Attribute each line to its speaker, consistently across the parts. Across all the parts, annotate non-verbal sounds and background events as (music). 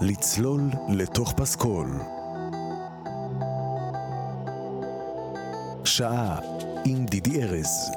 Speaker 1: לצלול לתוך פסקול. שעה עם דידי ארז.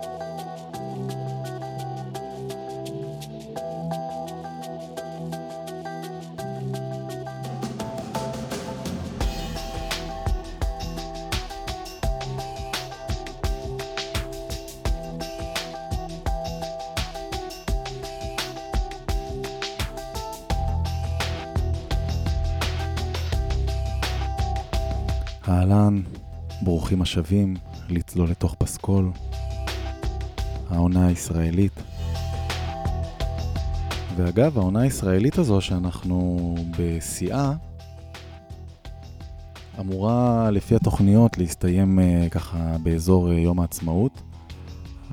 Speaker 2: השבים לצלול לתוך פסקול, העונה הישראלית. ואגב, העונה הישראלית הזו שאנחנו בשיאה, אמורה לפי התוכניות להסתיים uh, ככה באזור uh, יום העצמאות.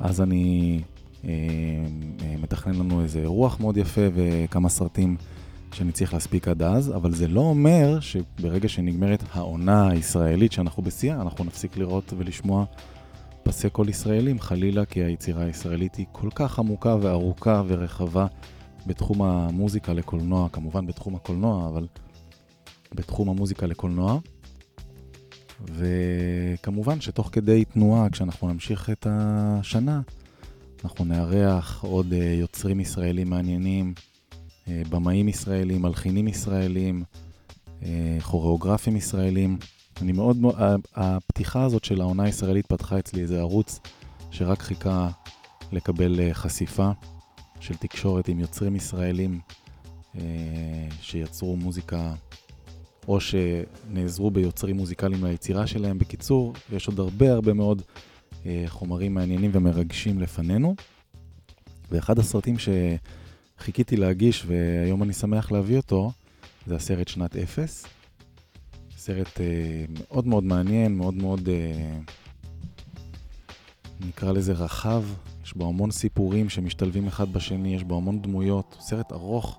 Speaker 2: אז אני uh, uh, מתכנן לנו איזה רוח מאוד יפה וכמה סרטים שאני צריך להספיק עד אז, אבל זה לא אומר שברגע שנגמרת העונה הישראלית שאנחנו בשיאה, אנחנו נפסיק לראות ולשמוע פסי קול ישראלים, חלילה, כי היצירה הישראלית היא כל כך עמוקה וארוכה ורחבה בתחום המוזיקה לקולנוע, כמובן בתחום הקולנוע, אבל בתחום המוזיקה לקולנוע. וכמובן שתוך כדי תנועה, כשאנחנו נמשיך את השנה, אנחנו נארח עוד יוצרים ישראלים מעניינים, במאים ישראלים, מלחינים ישראלים, כוריאוגרפים ישראלים. אני מאוד הפתיחה הזאת של העונה הישראלית פתחה אצלי איזה ערוץ שרק חיכה לקבל חשיפה של תקשורת עם יוצרים ישראלים שיצרו מוזיקה או שנעזרו ביוצרים מוזיקליים ליצירה שלהם. בקיצור, יש עוד הרבה הרבה מאוד חומרים מעניינים ומרגשים לפנינו. ואחד הסרטים ש... חיכיתי להגיש והיום אני שמח להביא אותו, זה הסרט שנת אפס. סרט אה, מאוד מאוד מעניין, מאוד מאוד, אה, נקרא לזה רחב, יש בו המון סיפורים שמשתלבים אחד בשני, יש בו המון דמויות, סרט ארוך.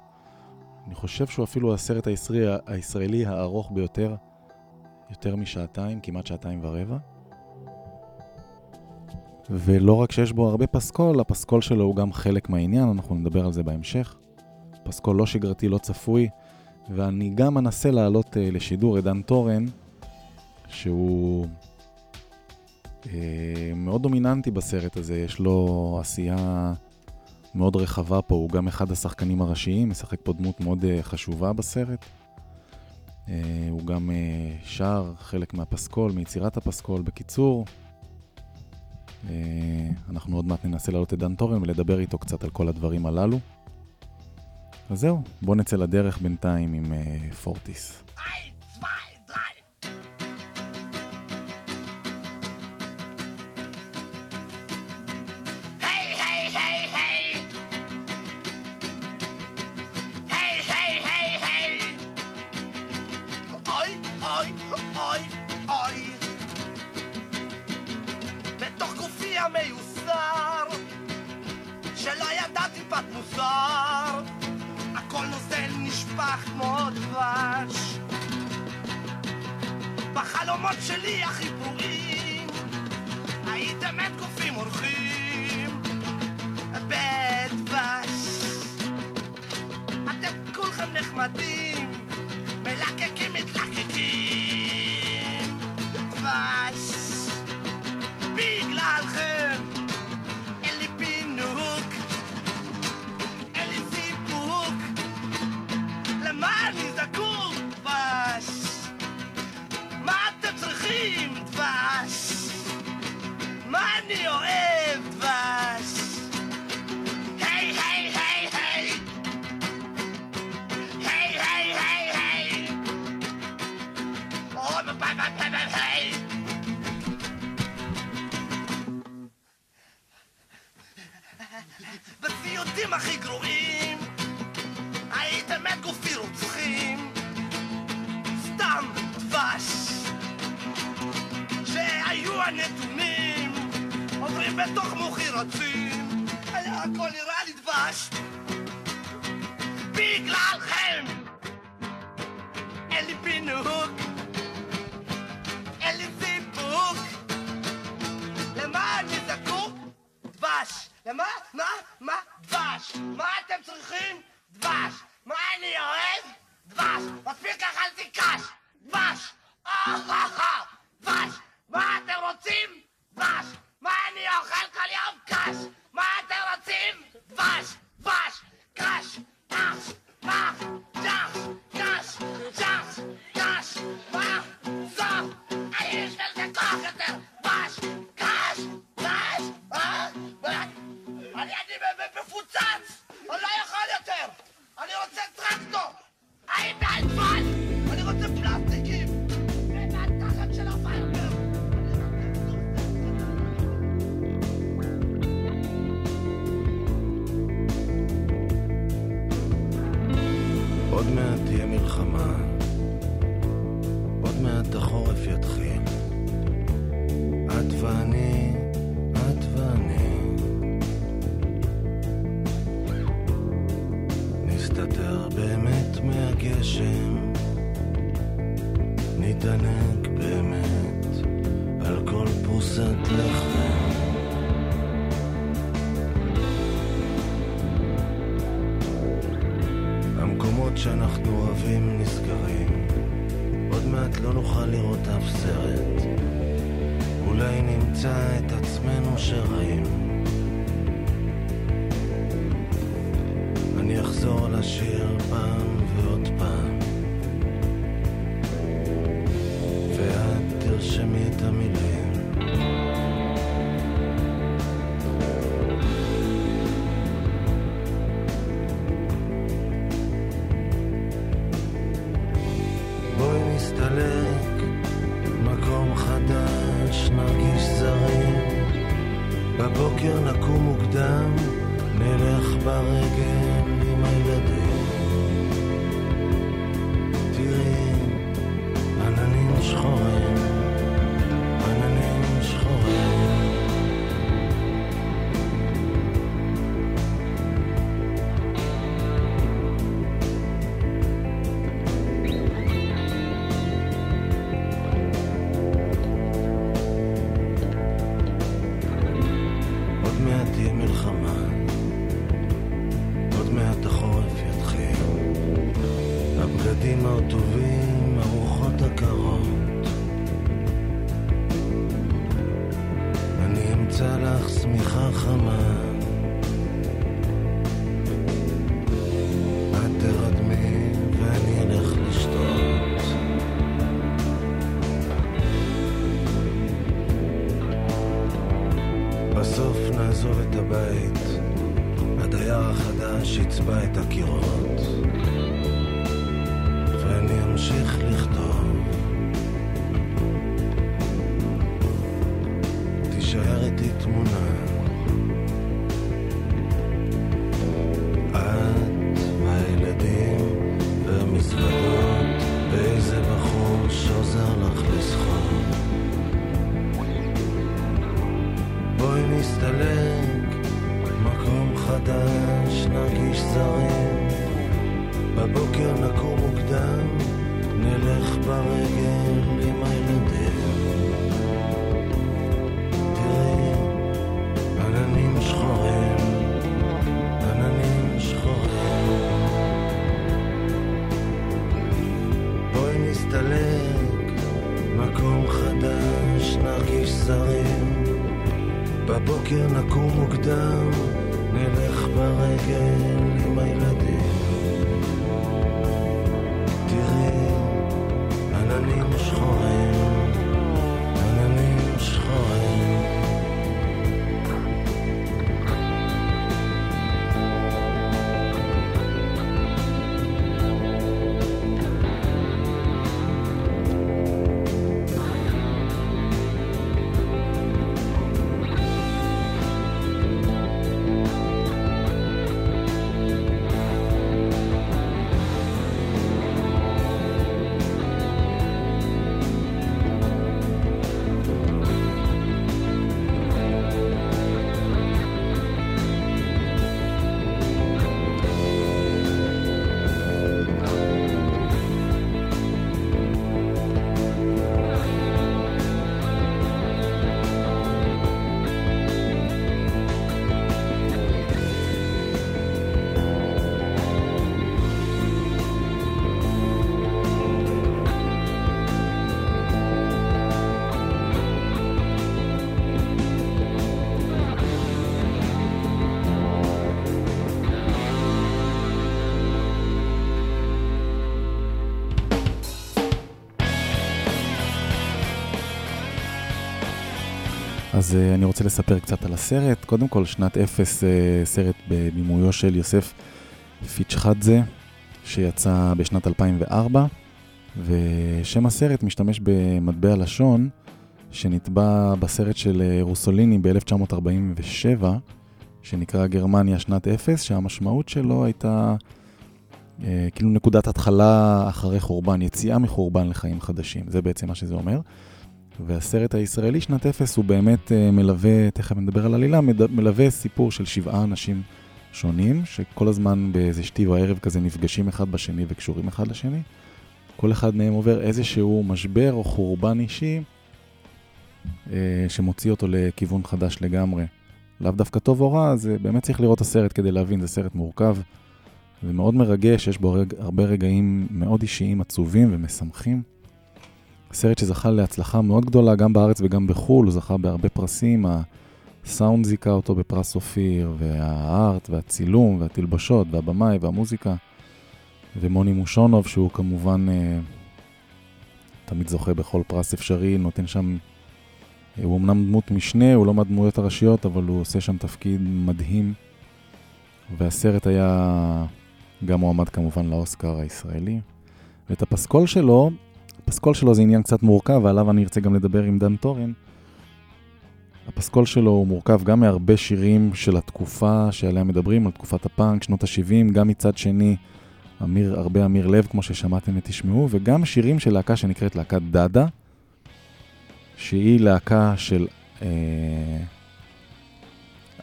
Speaker 2: אני חושב שהוא אפילו הסרט הישראלי, הישראלי הארוך ביותר, יותר משעתיים, כמעט שעתיים ורבע. ולא רק שיש בו הרבה פסקול, הפסקול שלו הוא גם חלק מהעניין, אנחנו נדבר על זה בהמשך. פסקול לא שגרתי, לא צפוי, ואני גם אנסה לעלות uh, לשידור עידן תורן, שהוא uh, מאוד דומיננטי בסרט הזה, יש לו עשייה מאוד רחבה פה, הוא גם אחד השחקנים הראשיים, משחק פה דמות מאוד uh, חשובה בסרט. Uh, הוא גם uh, שר חלק מהפסקול, מיצירת הפסקול. בקיצור, אנחנו עוד מעט ננסה לעלות את דן תורן ולדבר איתו קצת על כל הדברים הללו. אז זהו, בואו נצא לדרך בינתיים עם פורטיס. כמו דבש.
Speaker 3: בחלומות שלי החיבורים, הייתם את גופים אורחים בדבש. אתם כולכם נחמדים
Speaker 4: Andy הילדים הרטובים, הרוחות הקרות. אני אמצא לך שמיכה חמה. חושך לך
Speaker 2: אז uh, אני רוצה לספר קצת על הסרט. קודם כל, שנת אפס, uh, סרט בבימויו של יוסף פיצ'חדזה, שיצא בשנת 2004, ושם הסרט משתמש במטבע לשון שנתבע בסרט של uh, רוסוליני ב-1947, שנקרא גרמניה שנת אפס, שהמשמעות שלו הייתה uh, כאילו נקודת התחלה אחרי חורבן, יציאה מחורבן לחיים חדשים, זה בעצם מה שזה אומר. והסרט הישראלי שנת אפס הוא באמת uh, מלווה, תכף נדבר על עלילה, מלווה סיפור של שבעה אנשים שונים, שכל הזמן באיזה שתי וערב כזה נפגשים אחד בשני וקשורים אחד לשני. כל אחד מהם עובר איזשהו משבר או חורבן אישי uh, שמוציא אותו לכיוון חדש לגמרי. לאו דווקא טוב או רע, זה באמת צריך לראות את הסרט כדי להבין, זה סרט מורכב ומאוד מרגש, יש בו הרבה רגעים מאוד אישיים, עצובים ומשמחים. סרט שזכה להצלחה מאוד גדולה גם בארץ וגם בחו"ל, הוא זכה בהרבה פרסים, הסאונד זיכה אותו בפרס אופיר, והארט, והצילום, והתלבשות, והבמאי, והמוזיקה. ומוני מושונוב, שהוא כמובן אה, תמיד זוכה בכל פרס אפשרי, נותן שם, אה, הוא אמנם דמות משנה, הוא לא מהדמויות הראשיות, אבל הוא עושה שם תפקיד מדהים. והסרט היה גם מועמד כמובן לאוסקר הישראלי. ואת הפסקול שלו הפסקול שלו זה עניין קצת מורכב, ועליו אני ארצה גם לדבר עם דן תורן. הפסקול שלו הוא מורכב גם מהרבה שירים של התקופה שעליה מדברים, על תקופת הפאנק, שנות ה-70, גם מצד שני, אמיר, הרבה אמיר לב, כמו ששמעתם ותשמעו, וגם שירים של להקה שנקראת להקת דאדה, שהיא להקה של אה,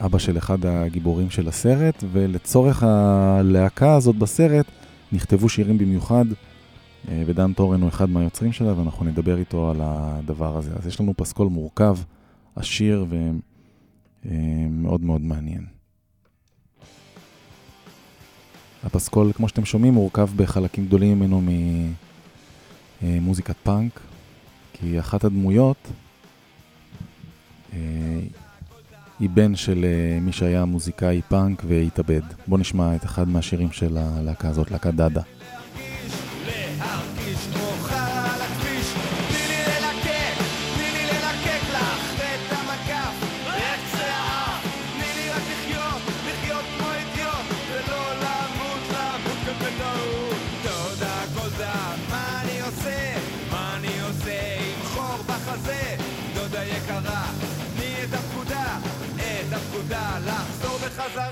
Speaker 2: אבא של אחד הגיבורים של הסרט, ולצורך הלהקה הזאת בסרט נכתבו שירים במיוחד. אה, ודן תורן הוא אחד מהיוצרים שלה, ואנחנו נדבר איתו על הדבר הזה. אז יש לנו פסקול מורכב, עשיר ומאוד אה, מאוד מעניין. הפסקול, כמו שאתם שומעים, מורכב בחלקים גדולים ממנו ממוזיקת פאנק, כי אחת הדמויות אה, היא בן של מי שהיה מוזיקאי פאנק והתאבד. בואו נשמע את אחד מהשירים של הלהקה הזאת, להקת דאדה.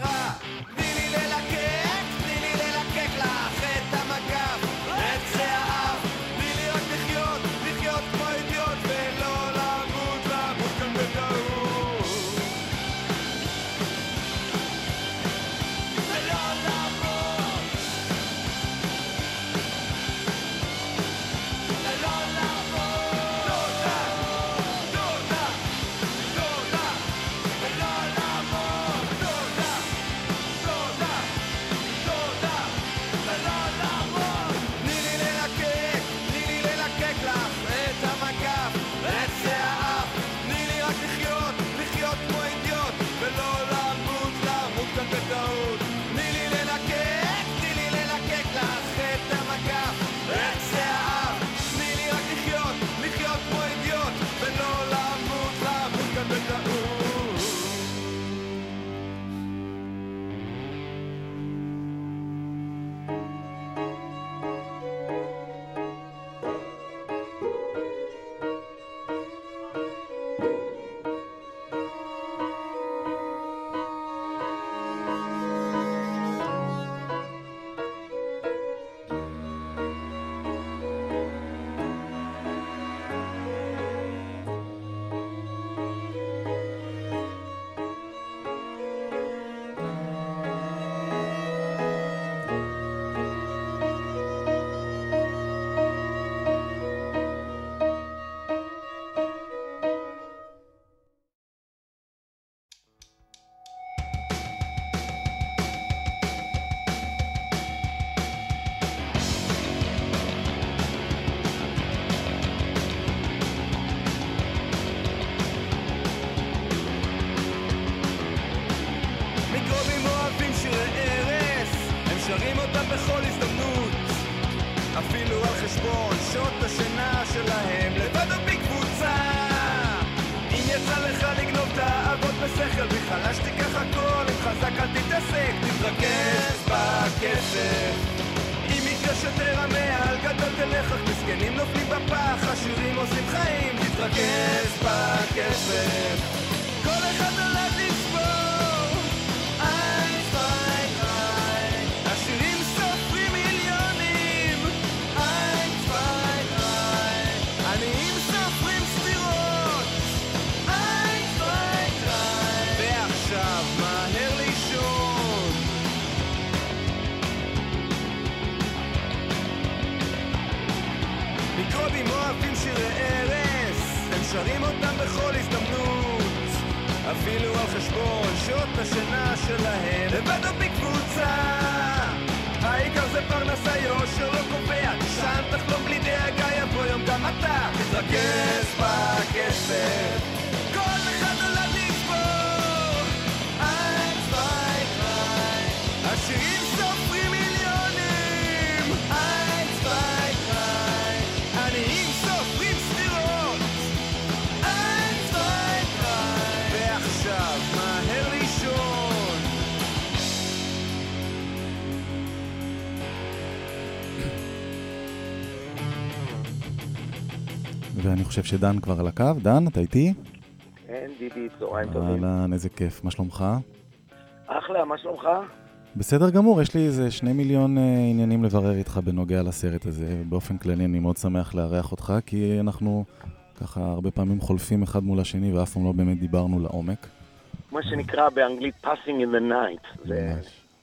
Speaker 5: שעות בשכל, בי חלש תיקח הכל, אם חזק אל תתעסק, תתרכז בכסף. אם מקדש יותר המעל גדול תלך, אך מסכנים נופלים בפח, עשירים עושים חיים, תתרכז בכסף. אותם בכל הזדמנות, אפילו על חשבון שעות השינה שלהם, לבד או בקבוצה. העיקר זה פרנסה יושר לא קובע, תשען תחלום בלי דאגה, יבוא יום גם אתה, תתרכז בכסף. כל אחד נולד דריי. עשירים
Speaker 2: חושב שדן כבר על הקו. דן, אתה איתי?
Speaker 6: כן, דידי, צהריים טובים.
Speaker 2: אהלן, איזה כיף. מה שלומך?
Speaker 6: אחלה, מה שלומך?
Speaker 2: בסדר גמור, יש לי איזה שני מיליון אה, עניינים לברר איתך בנוגע לסרט הזה. באופן כללי אני מאוד שמח לארח אותך, כי אנחנו ככה הרבה פעמים חולפים אחד מול השני ואף פעם לא באמת דיברנו לעומק.
Speaker 6: מה שנקרא באנגלית passing in the night. זה,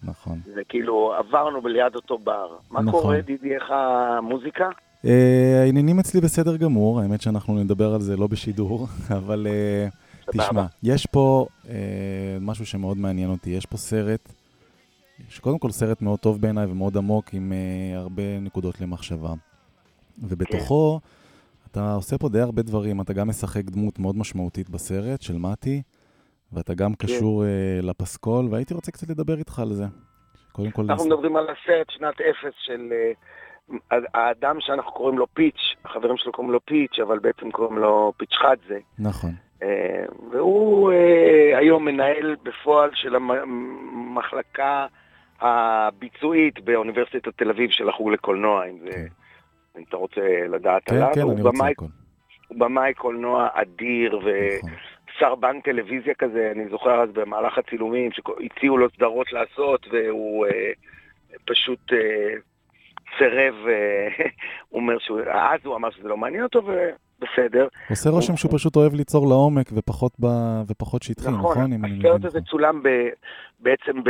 Speaker 2: נכון.
Speaker 6: זה כאילו עברנו ליד אותו בר. מה
Speaker 2: נכון.
Speaker 6: קורה, דידי, איך המוזיקה?
Speaker 2: אה, העניינים אצלי בסדר גמור, האמת שאנחנו נדבר על זה לא בשידור, (laughs) אבל
Speaker 6: סבבה.
Speaker 2: תשמע, יש פה אה, משהו שמאוד מעניין אותי, יש פה סרט, שקודם כל סרט מאוד טוב בעיניי ומאוד עמוק, עם אה, הרבה נקודות למחשבה. ובתוכו, אתה עושה פה די הרבה דברים, אתה גם משחק דמות מאוד משמעותית בסרט של מתי, ואתה גם קשור אה, לפסקול, והייתי רוצה קצת לדבר איתך על זה. קודם כל,
Speaker 6: אנחנו
Speaker 2: נס-
Speaker 6: מדברים על הסרט שנת אפס של אה, האדם שאנחנו קוראים לו פיץ', החברים שלו קוראים לו פיץ', אבל בעצם קוראים לו פיץ' חדזה.
Speaker 2: נכון,
Speaker 6: אה, והוא אה, היום מנהל בפועל של המחלקה הביצועית באוניברסיטת תל אביב של החוג לקולנוע, אם זה... אם אתה רוצה לדעת
Speaker 2: כן,
Speaker 6: עליו,
Speaker 2: כן,
Speaker 6: הוא
Speaker 2: אני רוצה
Speaker 6: במאי-
Speaker 2: הכל.
Speaker 6: הוא במאי קולנוע אדיר
Speaker 2: נכון.
Speaker 6: וסרבן טלוויזיה כזה, אני זוכר אז במהלך הצילומים שהציעו לו סדרות לעשות והוא אה, פשוט אה, סירב, אה, (laughs) הוא אומר שהוא, אז הוא אמר שזה לא מעניין אותו ובסדר.
Speaker 2: עושה רושם שהוא פשוט אוהב ליצור לעומק ופחות, ב... ופחות שטחי, נכון?
Speaker 6: נכון, הסרט הזה
Speaker 2: נכון.
Speaker 6: צולם ב, בעצם ב,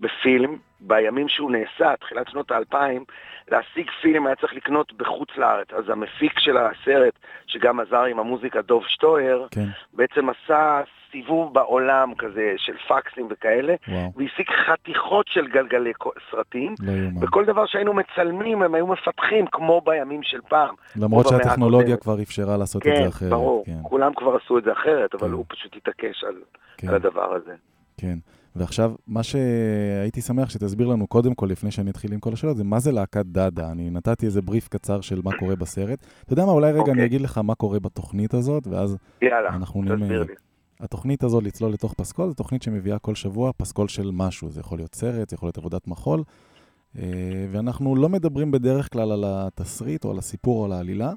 Speaker 6: בפילם, בימים שהוא נעשה, תחילת שנות האלפיים, להשיג פילם היה צריך לקנות בחוץ לארץ. אז המפיק של הסרט, שגם עזר עם המוזיקה, דוב שטויר,
Speaker 2: כן,
Speaker 6: בעצם עשה סיבוב בעולם כזה של פקסים וכאלה,
Speaker 2: וואו,
Speaker 6: והשיג חתיכות של גלגלי סרטים,
Speaker 2: לא.
Speaker 6: וכל דבר שהיינו מצלמים הם היו מפתחים כמו בימים של פעם.
Speaker 2: למרות שהטכנולוגיה. כבר אפשרה לעשות את
Speaker 6: כן,
Speaker 2: זה אחרת.
Speaker 6: ברור,
Speaker 2: כן,
Speaker 6: כולם כבר עשו את זה אחרת, אבל
Speaker 2: כן.
Speaker 6: הוא פשוט התעקש על,
Speaker 2: כן,
Speaker 6: על הדבר הזה.
Speaker 2: כן. ועכשיו, מה שהייתי שמח שתסביר לנו קודם כל, לפני שאני אתחיל עם כל השאלות, זה מה זה להקת דאדה. אני נתתי איזה בריף קצר של מה קורה בסרט. אתה יודע מה, אולי רגע אני
Speaker 6: אוקיי.
Speaker 2: אגיד לך מה קורה בתוכנית הזאת, ואז
Speaker 6: יאללה,
Speaker 2: אנחנו נהיה...
Speaker 6: תסביר לי.
Speaker 2: התוכנית הזו, לצלול לתוך פסקול, זו תוכנית שמביאה כל שבוע פסקול של משהו. זה יכול להיות סרט, זה יכול להיות עבודת מחול, אה, ואנחנו לא מדברים בדרך כלל על התסריט או על הסיפור או על העלילה,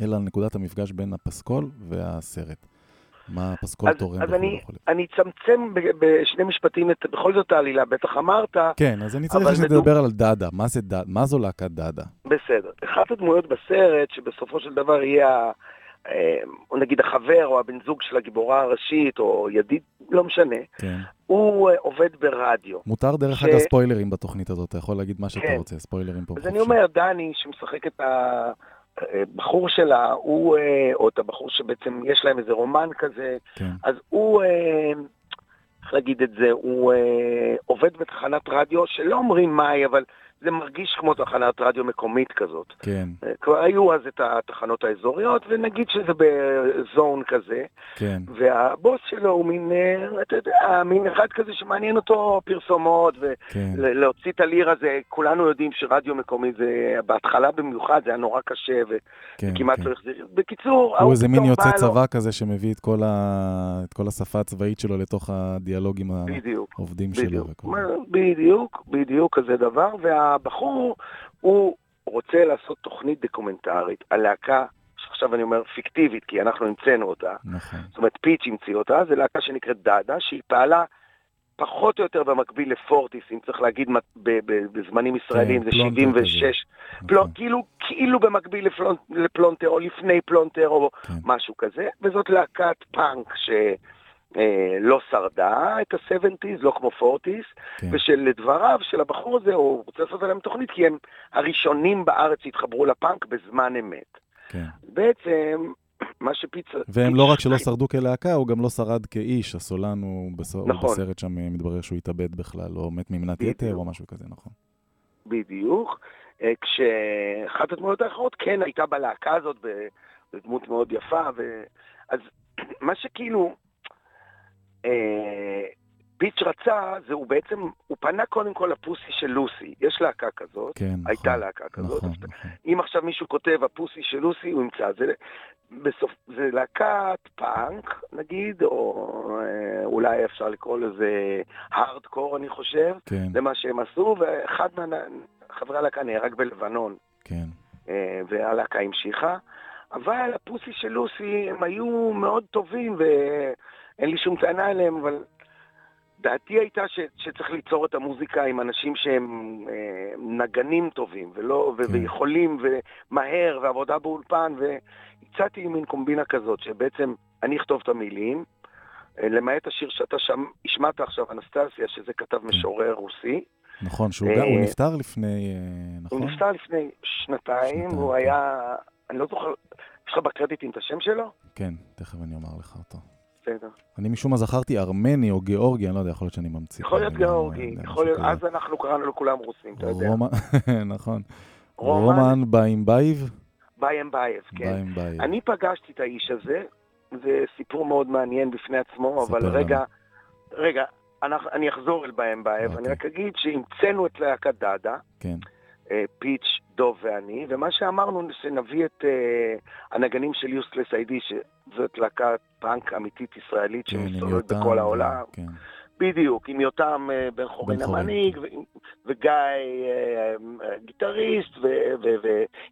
Speaker 2: אלא על נקודת המפגש בין הפסקול והסרט. מה הפסקול
Speaker 6: אז,
Speaker 2: תורם
Speaker 6: אז אני. אני אצמצם בשני משפטים את, בכל זאת העלילה, בטח אמרת,
Speaker 2: כן, אז אני צריך
Speaker 6: אבל
Speaker 2: שתדבר על דאדה. מה זה דאדה? מה זו להקת דאדה?
Speaker 6: בסדר. אחת הדמויות בסרט, שבסופו של דבר יהיה, ה- אה, או נגיד החבר או הבן זוג של הגיבורה הראשית, או ידיד, לא משנה,
Speaker 2: כן.
Speaker 6: הוא אה, עובד ברדיו.
Speaker 2: מותר דרך
Speaker 6: ש-
Speaker 2: אגב ספוילרים בתוכנית הזאת, אתה יכול להגיד מה שאתה
Speaker 6: כן.
Speaker 2: רוצה, ספוילרים פה.
Speaker 6: אז אני
Speaker 2: בחופשי.
Speaker 6: אומר, דני, שמשחק את הבחור שלה, הוא, אה, או את הבחור שבעצם יש להם איזה רומן כזה,
Speaker 2: כן,
Speaker 6: אז הוא, אה, איך להגיד את זה, הוא אה, עובד בתחנת רדיו שלא אומרים מהי, אבל זה מרגיש כמו תחנת רדיו מקומית כזאת.
Speaker 2: כן,
Speaker 6: אה, כבר היו אז את התחנות האזוריות, ונגיד שזה בזון כזה,
Speaker 2: כן,
Speaker 6: והבוס שלו הוא מין, אה, אתה יודע, מין אחד כזה שמעניין אותו פרסומות,
Speaker 2: כן,
Speaker 6: ולהוציא את הליר הזה, כולנו יודעים שרדיו מקומי זה, בהתחלה במיוחד, זה היה נורא קשה,
Speaker 2: כן.
Speaker 6: וכמעט
Speaker 2: כן.
Speaker 6: לא החזיר. בקיצור,
Speaker 2: הוא איזה מין יוצא
Speaker 6: בא לו-
Speaker 2: צבא כזה שמביא את כל ה- את כל השפה הצבאית שלו לתוך הדיאלוג עם
Speaker 6: בדיוק.
Speaker 2: העובדים שלו.
Speaker 6: בדיוק, מה-
Speaker 2: זה.
Speaker 6: בדיוק, בדיוק כזה דבר, והבחור, הוא רוצה לעשות תוכנית דוקומנטרית על להקה, שעכשיו אני אומר פיקטיבית, כי אנחנו המצאנו אותה,
Speaker 2: נכון,
Speaker 6: זאת אומרת פיץ' המציא אותה, זו להקה שנקראת דאדה, שהיא פעלה פחות או יותר במקביל לפורטיס, אם צריך להגיד בזמנים ישראלים, זה
Speaker 2: פלונטר
Speaker 6: 76,
Speaker 2: כזה.
Speaker 6: פלו,
Speaker 2: נכון.
Speaker 6: כאילו, כאילו במקביל לפלונ, לפלונטר או לפני פלונטר או
Speaker 2: כן.
Speaker 6: משהו כזה, וזאת להקת פאנק שלא לא שרדה את ה-70's, לא כמו פורטיס,
Speaker 2: כן.
Speaker 6: ושלדבריו של הבחור הזה, הוא רוצה לעשות עליהם תוכנית, כי הם הראשונים בארץ שהתחברו לפאנק בזמן אמת.
Speaker 2: כן.
Speaker 6: בעצם, (clears throat) מה שפיצה...
Speaker 2: והם לא רק שלא שרדו כלהקה, הוא גם לא שרד כאיש, הסולן הוא בס- הוא
Speaker 6: נכון.
Speaker 2: בסרט שם אה, מתברר שהוא התאבד בכלל, או מת ממנת. יתר או משהו כזה, נכון.
Speaker 6: בדיוק. אה, כשאחת הדמויות האחרות כן הייתה בלהקה הזאת בדמות מאוד יפה, ו... אז (clears throat) מה שכאילו אה, פיץ' רצה, זה הוא בעצם, הוא פנה קודם כל לפוסי של לוסי. יש להקה כזאת,
Speaker 2: כן, נכון.
Speaker 6: הייתה להקה כזאת.
Speaker 2: נכון, נכון.
Speaker 6: אם עכשיו מישהו כותב הפוסי של לוסי, הוא ימצא. זה, בסוף, זה להקת פאנק, נגיד, או אה, אולי אפשר לקרוא לזה הארדקור, אני חושב.
Speaker 2: כן,
Speaker 6: זה מה שהם עשו, ואחד מחברי הלהקה נהרג בלבנון,
Speaker 2: כן,
Speaker 6: אה, והלהקה המשיכה. אבל הפוסי של לוסי, הם היו מאוד טובים, ואין לי שום טענה אליהם, אבל דעתי הייתה ש, שצריך ליצור את המוזיקה עם אנשים שהם אה, נגנים טובים, ולא, ו-
Speaker 2: כן.
Speaker 6: ויכולים, ומהר, ועבודה באולפן, והצעתי מין קומבינה כזאת, שבעצם אני אכתוב את המילים, אה, למעט השיר שאתה שם, השמעת עכשיו, אנסטסיה, שזה כתב משורר רוסי.
Speaker 2: נכון, שהוא
Speaker 6: אה,
Speaker 2: הוא נפטר לפני, אה, נכון?
Speaker 6: הוא נפטר לפני שנתיים,
Speaker 2: שנתיים,
Speaker 6: הוא
Speaker 2: כן.
Speaker 6: היה, אני לא זוכר, יש לך בקרדיטים את השם שלו?
Speaker 2: כן, תכף אני אומר לך אותו.
Speaker 6: בסדר.
Speaker 2: אני משום מה זכרתי ארמני או גיאורגי, אני לא יודע, יכול להיות שאני ממציא.
Speaker 6: יכול להיות גיאורגי,
Speaker 2: יודע,
Speaker 6: יכול להיות. אז אנחנו קראנו לכולם רוסים, אתה יודע. (laughs)
Speaker 2: נכון.
Speaker 6: רומן
Speaker 2: רומן באימבייב?
Speaker 6: באימבייב, כן. אני פגשתי את האיש הזה, זה סיפור מאוד מעניין בפני עצמו, אבל. רגע, רגע, אני אחזור אל באימבייב,
Speaker 2: אוקיי.
Speaker 6: אני רק אגיד שהמצאנו את להקת דאדה,
Speaker 2: כן,
Speaker 6: אה, פיץ', דוב ואני, ומה שאמרנו שנביא את אה, הנגנים של Useless ID, שזאת להקת פאנק אמיתית ישראלית
Speaker 2: כן,
Speaker 6: שמסתובבת בכל העולם.
Speaker 2: כן,
Speaker 6: בדיוק, עם יותם אה, בן חורין המנהיג, וגיא אה, אה, גיטריסט, ו- ו-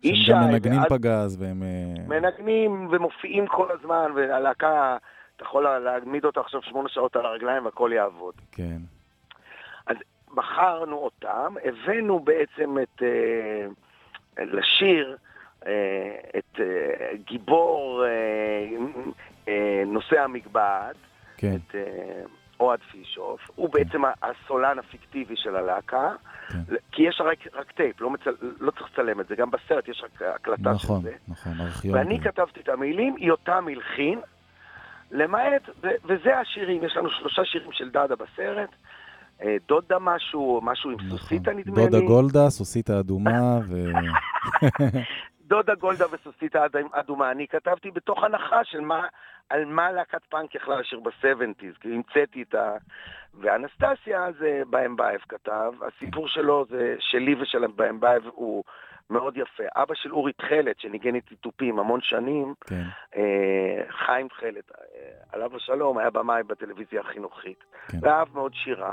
Speaker 6: וישי,
Speaker 2: שהם גם מנגנים
Speaker 6: ועד-
Speaker 2: פגז והם... אה,
Speaker 6: מנגנים ומופיעים כל הזמן, והלהקה, אתה יכול להעמיד אותה עכשיו שמונה שעות על הרגליים והכל יעבוד.
Speaker 2: כן,
Speaker 6: בחרנו אותם, הבאנו בעצם את, אה, לשיר אה, את אה, גיבור נושא המגבעת,
Speaker 2: כן,
Speaker 6: את אוהד פישוף, הוא בעצם הסולן הפיקטיבי של הלהקה,
Speaker 2: כן.
Speaker 6: כי יש רק, רק טייפ, לא, מצל, לא צריך לצלם את זה, גם בסרט יש רק הקלטה
Speaker 2: נכון,
Speaker 6: של זה.
Speaker 2: נכון, ארכיון.
Speaker 6: ואני
Speaker 2: כזה.
Speaker 6: כתבתי את המילים, יותם הלחין, למעט, ו- וזה השירים, יש לנו שלושה שירים של דאדה בסרט, דודה משהו, משהו עם
Speaker 2: נכון.
Speaker 6: סוסיתא נדמה לי.
Speaker 2: דודה גולדה, סוסיתא אדומה, ו... (laughs)
Speaker 6: דודה גולדה וסוסיתא אד- אדומה. אני כתבתי בתוך הנחה של מה, על מה להקת פאנק יכלה לשיר ב-70's, כי המצאתי את ה... ואנסטסיה זה באמבייב כתב, הסיפור שלו זה שלי ושל באמבייב הוא מאוד יפה. אבא של אורי תכלת, שניגן איתי תופים המון שנים,
Speaker 2: כן,
Speaker 6: אה, חיים תכלת, אה, עליו השלום, היה במאי בטלוויזיה החינוכית,
Speaker 2: כן.
Speaker 6: ואהב מאוד שירה.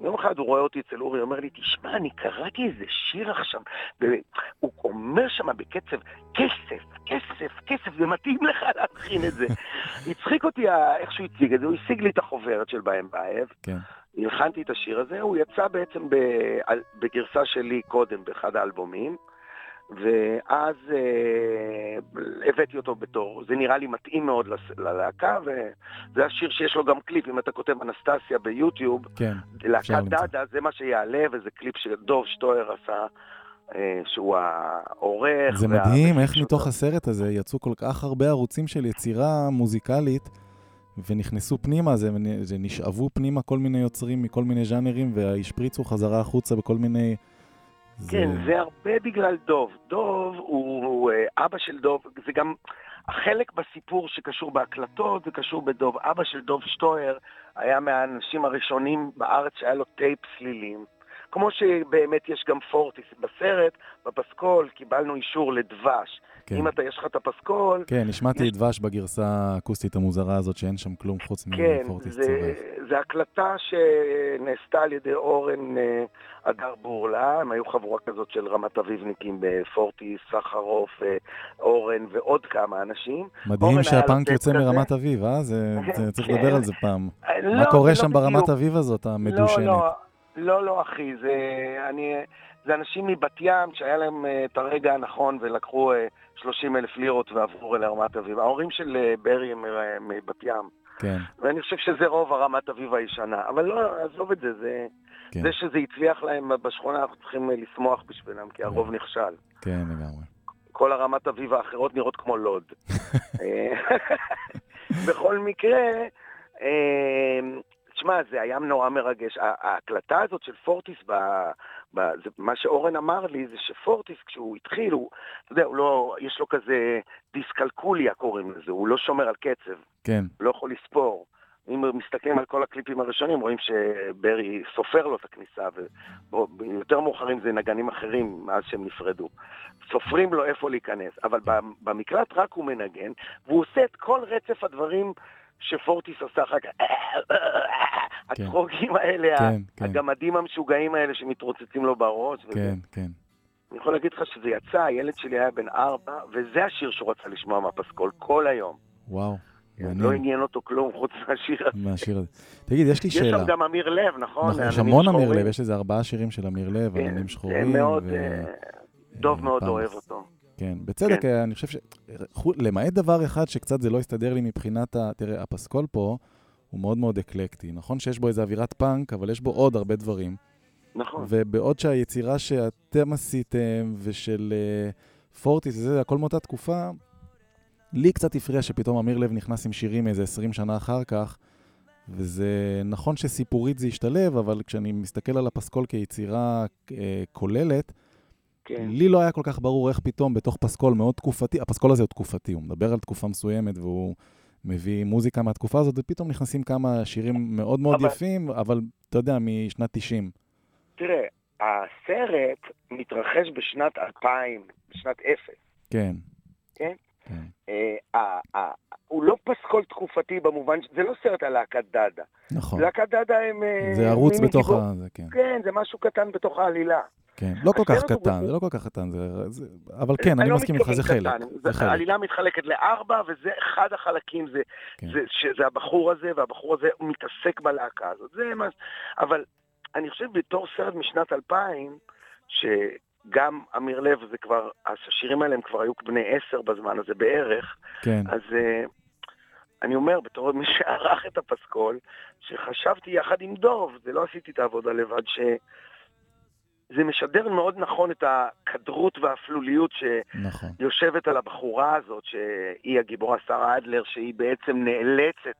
Speaker 6: יום אחד הוא רואה אותי אצל אורי, אומר לי, תשמע, אני קראתי איזה שיר עכשיו, והוא אומר שם בקצב, כסף, כסף, כסף, זה מתאים לך להלחין את זה. (laughs) הצחיק אותי איך שהוא הציג את זה, הוא השיג לי את החוברת של בהם באב,
Speaker 2: כן,
Speaker 6: הלחנתי את השיר הזה, הוא יצא בעצם בגרסה שלי קודם באחד האלבומים, ואז אה, הבאתי אותו בתור, זה נראה לי מתאים מאוד ללהקה, וזה השיר שיש לו גם קליפ, אם אתה כותב אנסטסיה ביוטיוב,
Speaker 2: כן,
Speaker 6: להקת. דאדה זה מה שיעלה, וזה קליפ שדוב שטויר עשה, אה, שהוא העורך.
Speaker 2: זה מדהים איך מתוך
Speaker 6: אותו.
Speaker 2: הסרט הזה יצאו כל כך הרבה ערוצים של יצירה מוזיקלית ונכנסו פנימה, זה, זה נשאבו פנימה כל מיני יוצרים מכל מיני ז'אנרים והשפריצו חזרה החוצה בכל מיני
Speaker 6: כן, זה הרבה בגלל דוב. דוב הוא, הוא אה, אבא של דוב, זה גם החלק בסיפור שקשור בהקלטות, זה קשור בדוב. אבא של דוב שטויר היה מהאנשים הראשונים בארץ שהיה לו טייפ סלילים. כמו שבאמת יש גם פורטיס בסרט, בפסקול קיבלנו אישור לדבש.
Speaker 2: כן.
Speaker 6: אם אתה, יש לך את הפסקול...
Speaker 2: כן, השמעתי
Speaker 6: יש-
Speaker 2: דבש בגרסה האקוסטית המוזרה הזאת, שאין שם כלום חוץ
Speaker 6: כן,
Speaker 2: מפורטיס צורף.
Speaker 6: זה הקלטה שנעשתה על ידי אורן אה, אדר בורלה, הם היו חבורה כזאת של רמת אביבניקים בפורטיס, סחרוף, אה, אורן ועוד כמה אנשים.
Speaker 2: מדהים שהפאנק יוצא
Speaker 6: כזה.
Speaker 2: מרמת אביב, אה? זה, זה צריך (laughs)
Speaker 6: כן.
Speaker 2: לדבר על זה פעם.
Speaker 6: אה,
Speaker 2: מה
Speaker 6: לא,
Speaker 2: קורה
Speaker 6: לא
Speaker 2: שם ברמת
Speaker 6: בדיוק.
Speaker 2: אביב הזאת, המדושנת?
Speaker 6: לא, לא, לא, לא, אחי, זה, אני, זה אנשים מבת ים שהיה להם אה, את הרגע הנכון ולקחו 30 אלף לירות ועברו לרמת אביב. ההורים של אה, ברי הם אה, מבת ים,
Speaker 2: כן,
Speaker 6: ואני חושב שזה רוב הרמת אביב הישנה. אבל לא, עזוב את זה, זה,
Speaker 2: כן,
Speaker 6: זה שזה הצליח להם בשכונה, אנחנו צריכים אה, לשמוח בשבילם, כי הרוב נכשל.
Speaker 2: כן, לגמרי.
Speaker 6: כל הרמת אביב האחרות נראות כמו לוד. (laughs) אה, (laughs) בכל מקרה, אה, תשמע, זה היה נורא מרגש. ההקלטה הזאת של פורטיס, ב, ב, זה, מה שאורן אמר לי זה שפורטיס, כשהוא התחיל, הוא, אתה יודע, הוא לא, יש לו כזה דיסקלקוליה קוראים לזה, הוא לא שומר על קצב,
Speaker 2: כן,
Speaker 6: לא יכול לספור. אם מסתכלים על כל הקליפים הראשונים, רואים שברי סופר לו את הכניסה, ויותר מאוחרים זה נגנים אחרים מאז שהם נפרדו. סופרים לו איפה להיכנס, אבל במקלט רק הוא מנגן, והוא עושה את כל רצף הדברים שפורטיס עושה אחר כך. הצחוקים האלה,
Speaker 2: כן, כן.
Speaker 6: הגמדים המשוגעים האלה שמתרוצצים לו בראש. וזה.
Speaker 2: כן, כן.
Speaker 6: אני יכול להגיד לך שזה יצא, הילד שלי היה בן ארבע, וזה השיר שהוא רצה לשמוע מהפסקול כל היום.
Speaker 2: וואו,
Speaker 6: לא
Speaker 2: מעניין
Speaker 6: עניין אותו כלום חוץ מהשיר הזה.
Speaker 2: מהשיר הזה. תגיד, יש לי
Speaker 6: יש
Speaker 2: שאלה.
Speaker 6: שם גם אמיר לב, נכון?
Speaker 2: נכון, יש המון אמיר. לב, יש איזה ארבעה שירים של אמיר לב,
Speaker 6: כן,
Speaker 2: עננים שחורים.
Speaker 6: מאוד, אה, דוב
Speaker 2: אה,
Speaker 6: מאוד
Speaker 2: פעם.
Speaker 6: אוהב אותו.
Speaker 2: כן, בצדק, אני חושב ש... למעט דבר אחד שקצת זה לא הסתדר לי מבחינת ה... תראה, הפסקול פה הוא מאוד מאוד אקלקטי. נכון שיש בו איזו אווירת פאנק, אבל יש בו עוד הרבה דברים.
Speaker 6: נכון.
Speaker 2: ובעוד שהיצירה שאתם עשיתם ושל אה, פורטיס וזה, הכל מאותה תקופה, לי קצת הפריע שפתאום אמיר לב נכנס עם שירים איזה 20 שנה אחר כך, וזה נכון שסיפורית זה השתלב, אבל כשאני מסתכל על הפסקול כיצירה אה, כוללת,
Speaker 6: כן.
Speaker 2: לי לא היה כל כך ברור איך פתאום בתוך פסקול מאוד תקופתי, הפסקול הזה הוא תקופתי, הוא מדבר על תקופה מסוימת והוא מביא מוזיקה מהתקופה הזאת, ופתאום נכנסים כמה שירים מאוד מאוד
Speaker 6: אבל-
Speaker 2: יפים, אבל אתה יודע, משנת 90.
Speaker 6: תראה, הסרט מתרחש בשנת 2000, בשנת אפס.
Speaker 2: כן.
Speaker 6: כן?
Speaker 2: כן.
Speaker 6: אה, ה- ה- הוא לא פסקול תקופתי במובן, זה לא סרט על להקת דאדה.
Speaker 2: נכון.
Speaker 6: להקת דאדה הם... אה,
Speaker 2: זה ערוץ בתוך ה... זה, כן.
Speaker 6: כן, זה משהו קטן בתוך העלילה.
Speaker 2: כן. לא כל כך קטן, זה לא כל כך קטן, אבל כן, אני
Speaker 6: לא
Speaker 2: מסכים איתך, זה חלק.
Speaker 6: העלילה מתחלקת לארבע, וזה אחד החלקים, זה,
Speaker 2: כן.
Speaker 6: זה, הבחור הזה, והבחור הזה מתעסק בלהקה הזאת. זה מה... אבל אני חושב בתור סרט משנת 2000, שגם אמיר לב, זה כבר, השירים האלה הם כבר היו בני עשר בזמן הזה בערך,
Speaker 2: כן.
Speaker 6: אז uh, אני אומר, בתור מי שערך את הפסקול, שחשבתי יחד עם דוב, זה לא עשיתי את העבודה לבד, שזה משדר מאוד נכון את הכדרות והאפלוליות
Speaker 2: נכון.
Speaker 6: שיושבת על הבחורה הזאת, שהיא הגיבורה שרה אדלר, שהיא בעצם נאלצת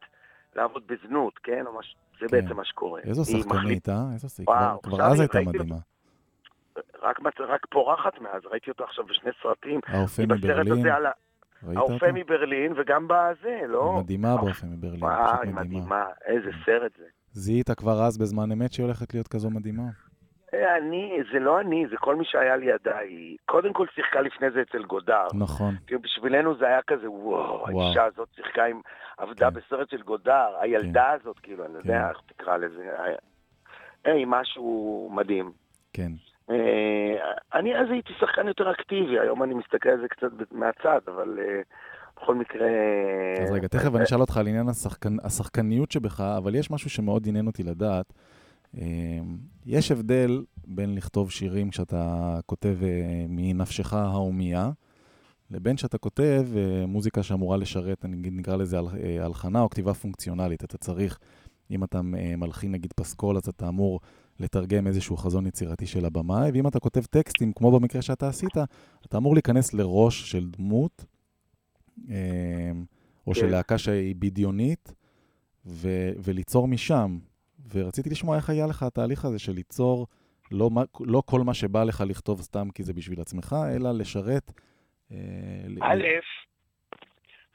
Speaker 6: לעבוד בזנות, כן? או מש... זה
Speaker 2: כן.
Speaker 6: בעצם מה שקורה.
Speaker 2: איזו שחקנית, אה? איזו שחקנית. כבר אז הייתה מדהימה.
Speaker 6: רק, רק פורחת מאז, ראיתי אותה עכשיו בשני סרטים.
Speaker 2: האופה מברלין,
Speaker 6: ה- האופה? מברלין, וגם בזה, לא?
Speaker 2: היא מדהימה באופה מברלין,
Speaker 6: וואי,
Speaker 2: מדהימה.
Speaker 6: מדהימה, איזה סרט זה.
Speaker 2: זיהית כבר אז בזמן אמת שהיא הולכת להיות כזו מדהימה?
Speaker 6: אני, זה לא אני, זה כל מי שהיה לידה. היא קודם כל שיחקה לפני זה אצל גודר.
Speaker 2: נכון.
Speaker 6: כאילו בשבילנו זה היה כזה, וואו,
Speaker 2: וואו.
Speaker 6: האישה הזאת שיחקה עם, עבדה
Speaker 2: כן.
Speaker 6: בסרט של גודר, הילדה הזאת, כאילו, אני לא
Speaker 2: כן.
Speaker 6: יודע איך תקרא לזה. היי, משהו מדהים.
Speaker 2: כן.
Speaker 6: אה, אני אז הייתי שחקן יותר אקטיבי, היום אני מסתכל על זה קצת מהצד, אבל אה, בכל מקרה...
Speaker 2: אז רגע, תכף אני אשאל אותך על עניין השחקנ... השחקניות שבך, אבל יש משהו שמאוד עניין אותי לדעת. אה, יש הבדל בין לכתוב שירים כשאתה כותב אה, מנפשך ההומייה, לבין שאתה כותב אה, מוזיקה שאמורה לשרת, אני נקרא לזה אה, הלחנה או כתיבה פונקציונלית. אתה צריך, אם אתה מלחין נגיד פסקול, אז אתה אמור לתרגם איזשהו חזון יצירתי של הבמאי, ואם אתה כותב טקסטים, כמו במקרה שאתה עשית, אתה אמור להיכנס לראש של דמות, אה, או של
Speaker 6: כן.
Speaker 2: להקה שהיא בדיונית, ו- וליצור משם. ורציתי לשמוע איך היה לך התהליך הזה של ליצור לא, לא כל מה שבא לך לכתוב סתם כי זה בשביל עצמך, אלא לשרת... אה,
Speaker 6: א',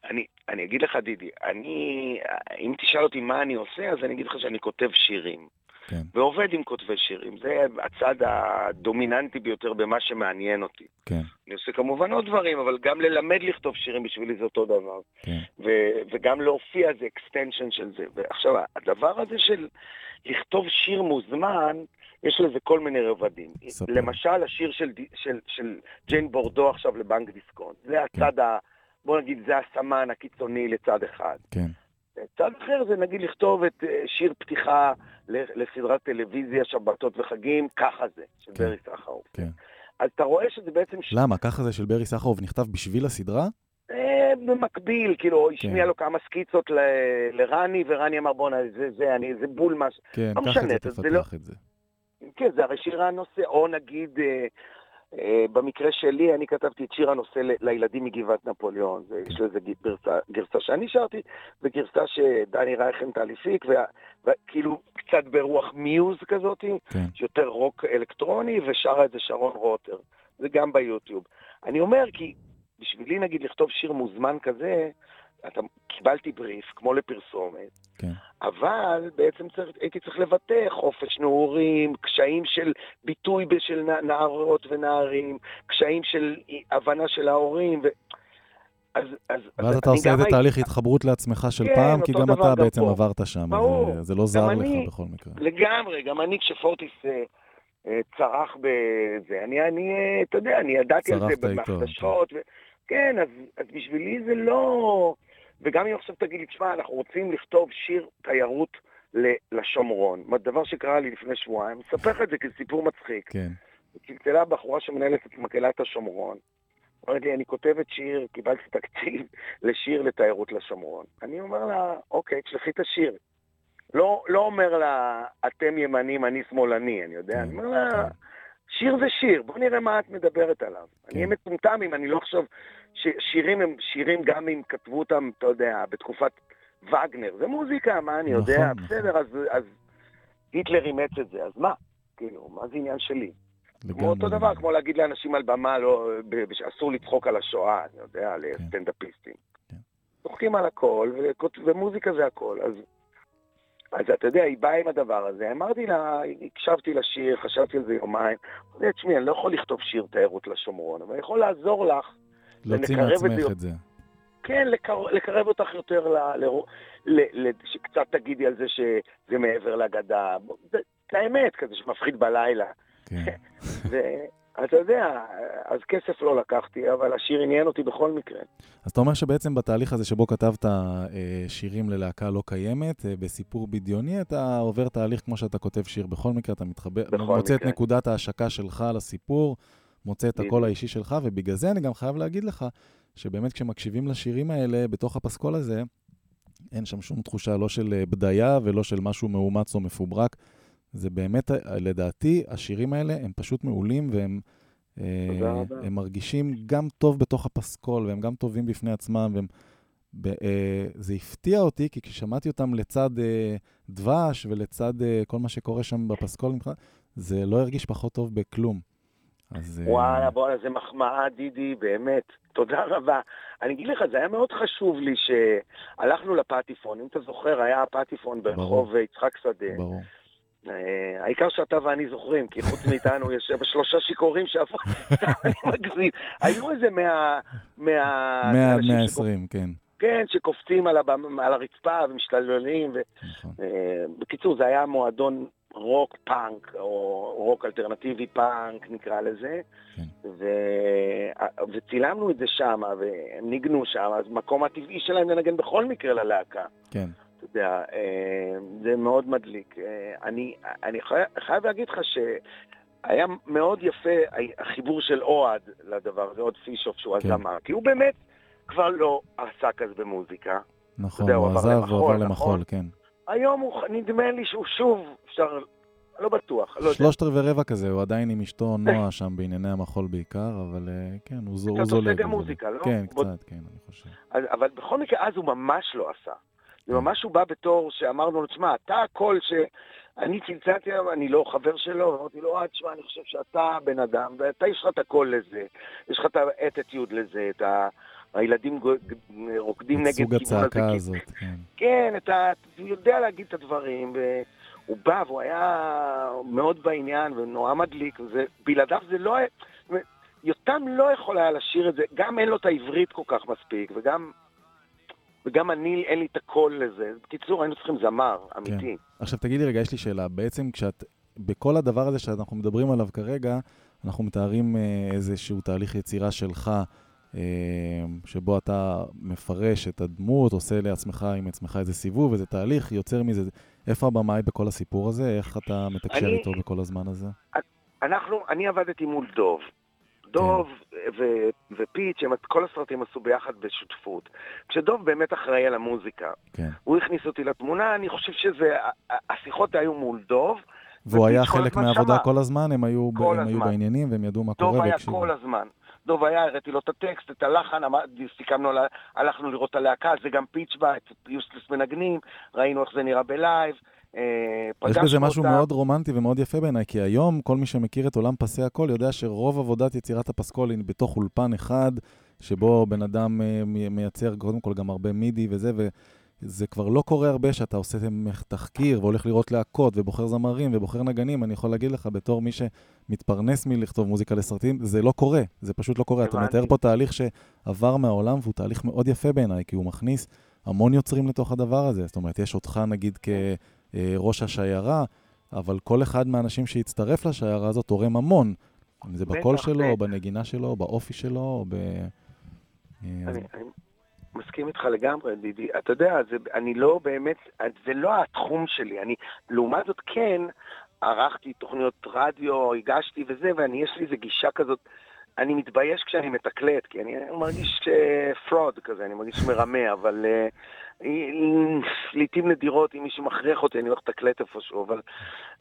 Speaker 6: אני, אני אגיד לך, דידי, אני, אם תשאל אותי מה אני עושה, אז אני אגיד לך שאני כותב שירים.
Speaker 2: כן,
Speaker 6: ועובד עם כותבי שירים. זה הצד הדומיננטי ביותר במה שמעניין אותי.
Speaker 2: כן,
Speaker 6: אני עושה כמובן עוד דברים, אבל גם ללמד לכתוב שירים בשבילי זה אותו דבר.
Speaker 2: כן,
Speaker 6: ו- וגם להופיע זה extension של זה. ועכשיו, הדבר הזה של לכתוב שיר מוזמן, יש לזה כל מיני רבדים.
Speaker 2: ספר.
Speaker 6: למשל, השיר של, של, של ג'יין בורדו עכשיו לבנק דיסקונט. זה הצד ה... בוא נגיד, זה הסמן הקיצוני לצד אחד.
Speaker 2: כן,
Speaker 6: צד אחר זה נגיד לכתוב את אה, שיר פתיחה לסדרת טלוויזיה, שבתות וחגים, ככה זה, של
Speaker 2: כן.
Speaker 6: ברי סחרוף.
Speaker 2: כן.
Speaker 6: אז אתה רואה שזה בעצם.
Speaker 2: למה? ככה זה של ברי סחרוף נכתב בשביל הסדרה?
Speaker 6: אה, במקביל, כאילו, השמיע לו כמה סקיצות ל- לרני, ורני אמר, בואנה, זה, זה, אני, זה בול מה... ש-"
Speaker 2: כן,
Speaker 6: לא
Speaker 2: את
Speaker 6: משנה,
Speaker 2: זה,
Speaker 6: זה לא-
Speaker 2: תפתח את זה.
Speaker 6: כן, זה הרי שיר הנושא, או נגיד, אה, במקרה שלי, אני כתבתי את שיר הנושא לילדים מגבעת נפוליאון. יש לזה גרסה, גרסה שאני שרתי, וגרסה שדני רייכנטל הפיק, וכאילו קצת ברוח מיוז כזאתי.
Speaker 2: כן,
Speaker 6: יותר רוק אלקטרוני, ושרה את זה שרון רוטר. זה גם ביוטיוב. אני אומר כי בשבילי נגיד לכתוב שיר מוזמן כזה, אתה, קיבלתי בריף, כמו לפרסומת,
Speaker 2: כן,
Speaker 6: אבל בעצם צריך, הייתי צריך לבטא חופש נעורים, קשיים של ביטוי של נע- נערות ונערים, קשיים של הבנה של ההורים, ו... אז, אז,
Speaker 2: ואז
Speaker 6: אז
Speaker 2: אתה עושה איזה תהליך התחברות לעצמך של
Speaker 6: כן,
Speaker 2: פעם, כי גם אתה
Speaker 6: גם
Speaker 2: בעצם
Speaker 6: פה.
Speaker 2: עברת שם,
Speaker 6: ברור.
Speaker 2: זה- זה לא זר לך
Speaker 6: אני-
Speaker 2: בכל מקרה.
Speaker 6: לגמרי, גם אני כשפורטיס אה, אה, צרח בזה, אני, אני, אה, אתה יודע, אני ידעתי על זה בחדשות, ו... כן, אז, אז בשבילי זה לא... וגם אם עכשיו תגיד לי, תשמע, אנחנו רוצים לכתוב שיר תיירות לשומרון, דבר שקרה לי לפני שבועיים, אספר לך את זה כסיפור מצחיק.
Speaker 2: כן,
Speaker 6: צלצלה בחורה שמנהלת את מקהלת השומרון. אומרת לי, אני כותבת שיר, קיבלתי תקציב (laughs) לשיר לתיירות לשומרון. אני אומר לה, אוקיי, תשלחי את השיר. לא, לא אומר לה, אתם ימנים, אני שמאלני, אני יודע.
Speaker 2: כן,
Speaker 6: אני אומר לה. שיר זה שיר, בוא נראה מה את מדברת עליו.
Speaker 2: כן.
Speaker 6: אני אהיה מטומטם אם אני לא אחשוב ששירים הם שירים גם אם כתבו אותם, אתה יודע, בתקופת וגנר. זה מוזיקה, מה אני יודע?
Speaker 2: נכון, נכון.
Speaker 6: בסדר, אז, אז היטלר אימץ את זה, אז מה? כאילו, מה זה עניין שלי? כמו אותו דבר,
Speaker 2: לגמרי.
Speaker 6: כמו להגיד לאנשים על במה, לא, שאסור לצחוק על השואה, אני יודע,
Speaker 2: כן.
Speaker 6: לסטנדאפיסטים.
Speaker 2: כן.
Speaker 6: צוחקים על הכל, ומוזיקה זה הכל. אז, אז אתה יודע, היא באה עם הדבר הזה, אמרתי לה, הקשבתי לשיר, חשבתי על זה יומיים. אמרתי לה, תשמעי, אני לא יכול לכתוב שיר תיירות לשומרון, אבל אני יכול לעזור לך,
Speaker 2: להוציא מעצמך את זה.
Speaker 6: כן, לקר, לקרב אותך יותר, ל, ל, ל, ל, שקצת תגידי על זה שזה מעבר לגדה. זה, האמת, כזה שמפחיד בלילה.
Speaker 2: כן. (laughs)
Speaker 6: ואתה יודע, אז כסף לא לקחתי, אבל השיר עניין אותי בכל מקרה.
Speaker 2: אז אתה אומר שבעצם בתהליך הזה שבו כתבת אה, שירים ללהקה לא קיימת, אה, בסיפור בדיוני, אתה עובר תהליך כמו שאתה כותב שיר בכל מקרה, אתה מתחבר, מוצא את
Speaker 6: מקרה.
Speaker 2: נקודת ההשקה שלך לסיפור, מוצא את הקול. האישי שלך, ובגלל זה אני גם חייב להגיד לך, שבאמת כשמקשיבים לשירים האלה, בתוך הפסקול הזה, אין שם שום תחושה לא של אה, בדיה ולא של משהו מאומץ או מפוברק. זה באמת, אה, לדעתי, השירים האלה הם פשוט מעולים והם אה. הם מרגישים גם טוב בתוך הפסקול והם גם טובים בפני עצמם. והם, ב, אה, זה הפתיע אותי, כי כששמעתי אותם לצד אה, דבש ולצד אה, כל מה שקורה שם בפסקול, זה לא הרגיש פחות טוב בכלום. אז... אה,
Speaker 6: וואלה, בואנה, זה מחמאה, דידי, באמת. תודה רבה. אני אגיד לך, זה היה מאוד חשוב לי שהלכנו לפטיפון. אם אתה זוכר, היה הפטיפון ברחוב יצחק שדה.
Speaker 2: ברור.
Speaker 6: אה, העיקר שאתה ואני זוכרים, כי חוץ מאיתנו יש שלושה שיכורים שעברו, (laughs) אני מגזים. היו איזה מאה... מאה...
Speaker 2: 100 עד
Speaker 6: שקופ-
Speaker 2: 120, כן.
Speaker 6: כן, שקופצים על, הבמ... על הרצפה ומשתוללים. ו...
Speaker 2: נכון.
Speaker 6: אה, בקיצור, זה היה מועדון רוק פאנק, או רוק אלטרנטיבי פאנק, נקרא לזה.
Speaker 2: כן.
Speaker 6: ו... וצילמנו את זה שם, והם ניגנו שם, אז המקום הטבעי שלהם לנגן בכל מקרה ללהקה.
Speaker 2: כן.
Speaker 6: אתה יודע, אה, זה מאוד מדליק. אה, אני, אני חי- חייב להגיד לך שהיה מאוד יפה החיבור של אוהד לדבר הזה, אוהד פישוף שהוא
Speaker 2: כן.
Speaker 6: הזמר, כי הוא באמת כבר לא עסק אז במוזיקה.
Speaker 2: נכון,
Speaker 6: יודע,
Speaker 2: הוא
Speaker 6: הוא
Speaker 2: עזב,
Speaker 6: למחול,
Speaker 2: הוא עבר
Speaker 6: נכון?
Speaker 2: למחול, כן.
Speaker 6: היום הוא, נדמה לי שהוא שוב, אפשר, לא בטוח, לא יודע.
Speaker 2: שלושת רבעי רבע כזה, הוא עדיין עם אשתו נועה שם בענייני המחול בעיקר, אבל אה, כן, הוא זולג.
Speaker 6: עושה גם. מוזיקה, לא?
Speaker 2: כן, קצת, כן, אני חושב.
Speaker 6: אז, אבל בכל מקרה, אז הוא ממש לא עשה. וממש הוא בא בתור שאמרנו לו, תשמע, אתה הקול ש... אני צלצלתי אליו, אני לא חבר שלו, אמרתי לו, אה, תשמע, אני חושב שאתה בן אדם, ואתה יש לך את הקול לזה, יש לך את האטיטיוד לזה, את ה... הילדים רוקדים נגד
Speaker 2: סוג
Speaker 6: כיוון הזה.
Speaker 2: הצעקה
Speaker 6: כי-
Speaker 2: הזאת, כן.
Speaker 6: כן, אתה יודע להגיד את הדברים, והוא בא והוא היה מאוד בעניין ונורא מדליק, ובלעדיו זה לא יותם לא יכול היה לשיר את זה, גם אין לו את העברית כל כך מספיק, וגם, וגם אני, אין לי את הקול לזה. בקיצור, היינו צריכים זמר, אמיתי.
Speaker 2: עכשיו תגיד לי רגע, יש לי שאלה. בעצם כשאת, בכל הדבר הזה שאנחנו מדברים עליו כרגע, אנחנו מתארים אה, איזשהו תהליך יצירה שלך, אה, שבו אתה מפרש את הדמות, עושה לעצמך עם עצמך איזה סיבוב, איזה תהליך, יוצר מזה. איפה הבמאי בכל הסיפור הזה? איך אתה מתקשר
Speaker 6: אני-
Speaker 2: איתו בכל הזמן הזה?
Speaker 6: אנחנו, אני עבדתי מול דוב. דוב ו- ופיץ', הם כל הסרטים עשו ביחד בשותפות. כשדוב באמת אחראי על המוזיקה,
Speaker 2: כן.
Speaker 6: הוא הכניס אותי לתמונה, אני חושב שזה, השיחות היו מול דוב.
Speaker 2: והוא היה חלק מהעבודה. כל הזמן? הם היו,
Speaker 6: כל
Speaker 2: הם היו
Speaker 6: הזמן.
Speaker 2: בעניינים והם ידעו מה
Speaker 6: דוב
Speaker 2: קורה
Speaker 6: היה
Speaker 2: והקשיבו?
Speaker 6: כל הזמן. דוב היה, הראיתי לו את הטקסט, את הלחן, סיכמנו, הלכנו לראות את הלהקה, זה גם פיץ' בא, את יוסטלס מנגנים, ראינו איך זה נראה בלייב. אה,
Speaker 2: יש בזה משהו
Speaker 6: אותם.
Speaker 2: מאוד רומנטי ומאוד יפה בעיניי, כי היום כל מי שמכיר את עולם פסי הקול יודע שרוב עבודת יצירת הפסקול היא בתוך אולפן אחד, שבו בן אדם אה, מי- מייצר קודם כל גם הרבה מידי וזה, וזה כבר לא קורה הרבה שאתה עושה תחקיר והולך לראות להקות ובוחר זמרים ובוחר נגנים. אני יכול להגיד לך, בתור מי שמתפרנס מלכתוב מוזיקה לסרטים, זה לא קורה, זה פשוט לא קורה. אתה. מתאר פה תהליך שעבר מהעולם והוא תהליך מאוד יפה בעיניי, כי הוא מכניס המון יוצרים לתוך הדבר הזה. זאת אומרת, יש אותך נגיד כראש השיירה, אבל כל אחד מהאנשים שהצטרף לשיירה הזאת תורם המון. אם זה בקול שלו, או. בנגינה שלו, או באופי שלו, או ב... אה,
Speaker 6: אני, אני מסכים איתך לגמרי, דידי. אתה יודע, זה, אני לא באמת, זה לא התחום שלי. אני, לעומת זאת, כן, ערכתי תוכניות רדיו, הגשתי וזה, ואני, יש לי איזו גישה כזאת, אני מתבייש כשאני מתקלט, כי אני מרגיש פרוד כזה, אני מרגיש מרמה, אבל לעיתים נדירות, אם מישהו מכריח אותי, אני הולך לתקלט איפשהו, אבל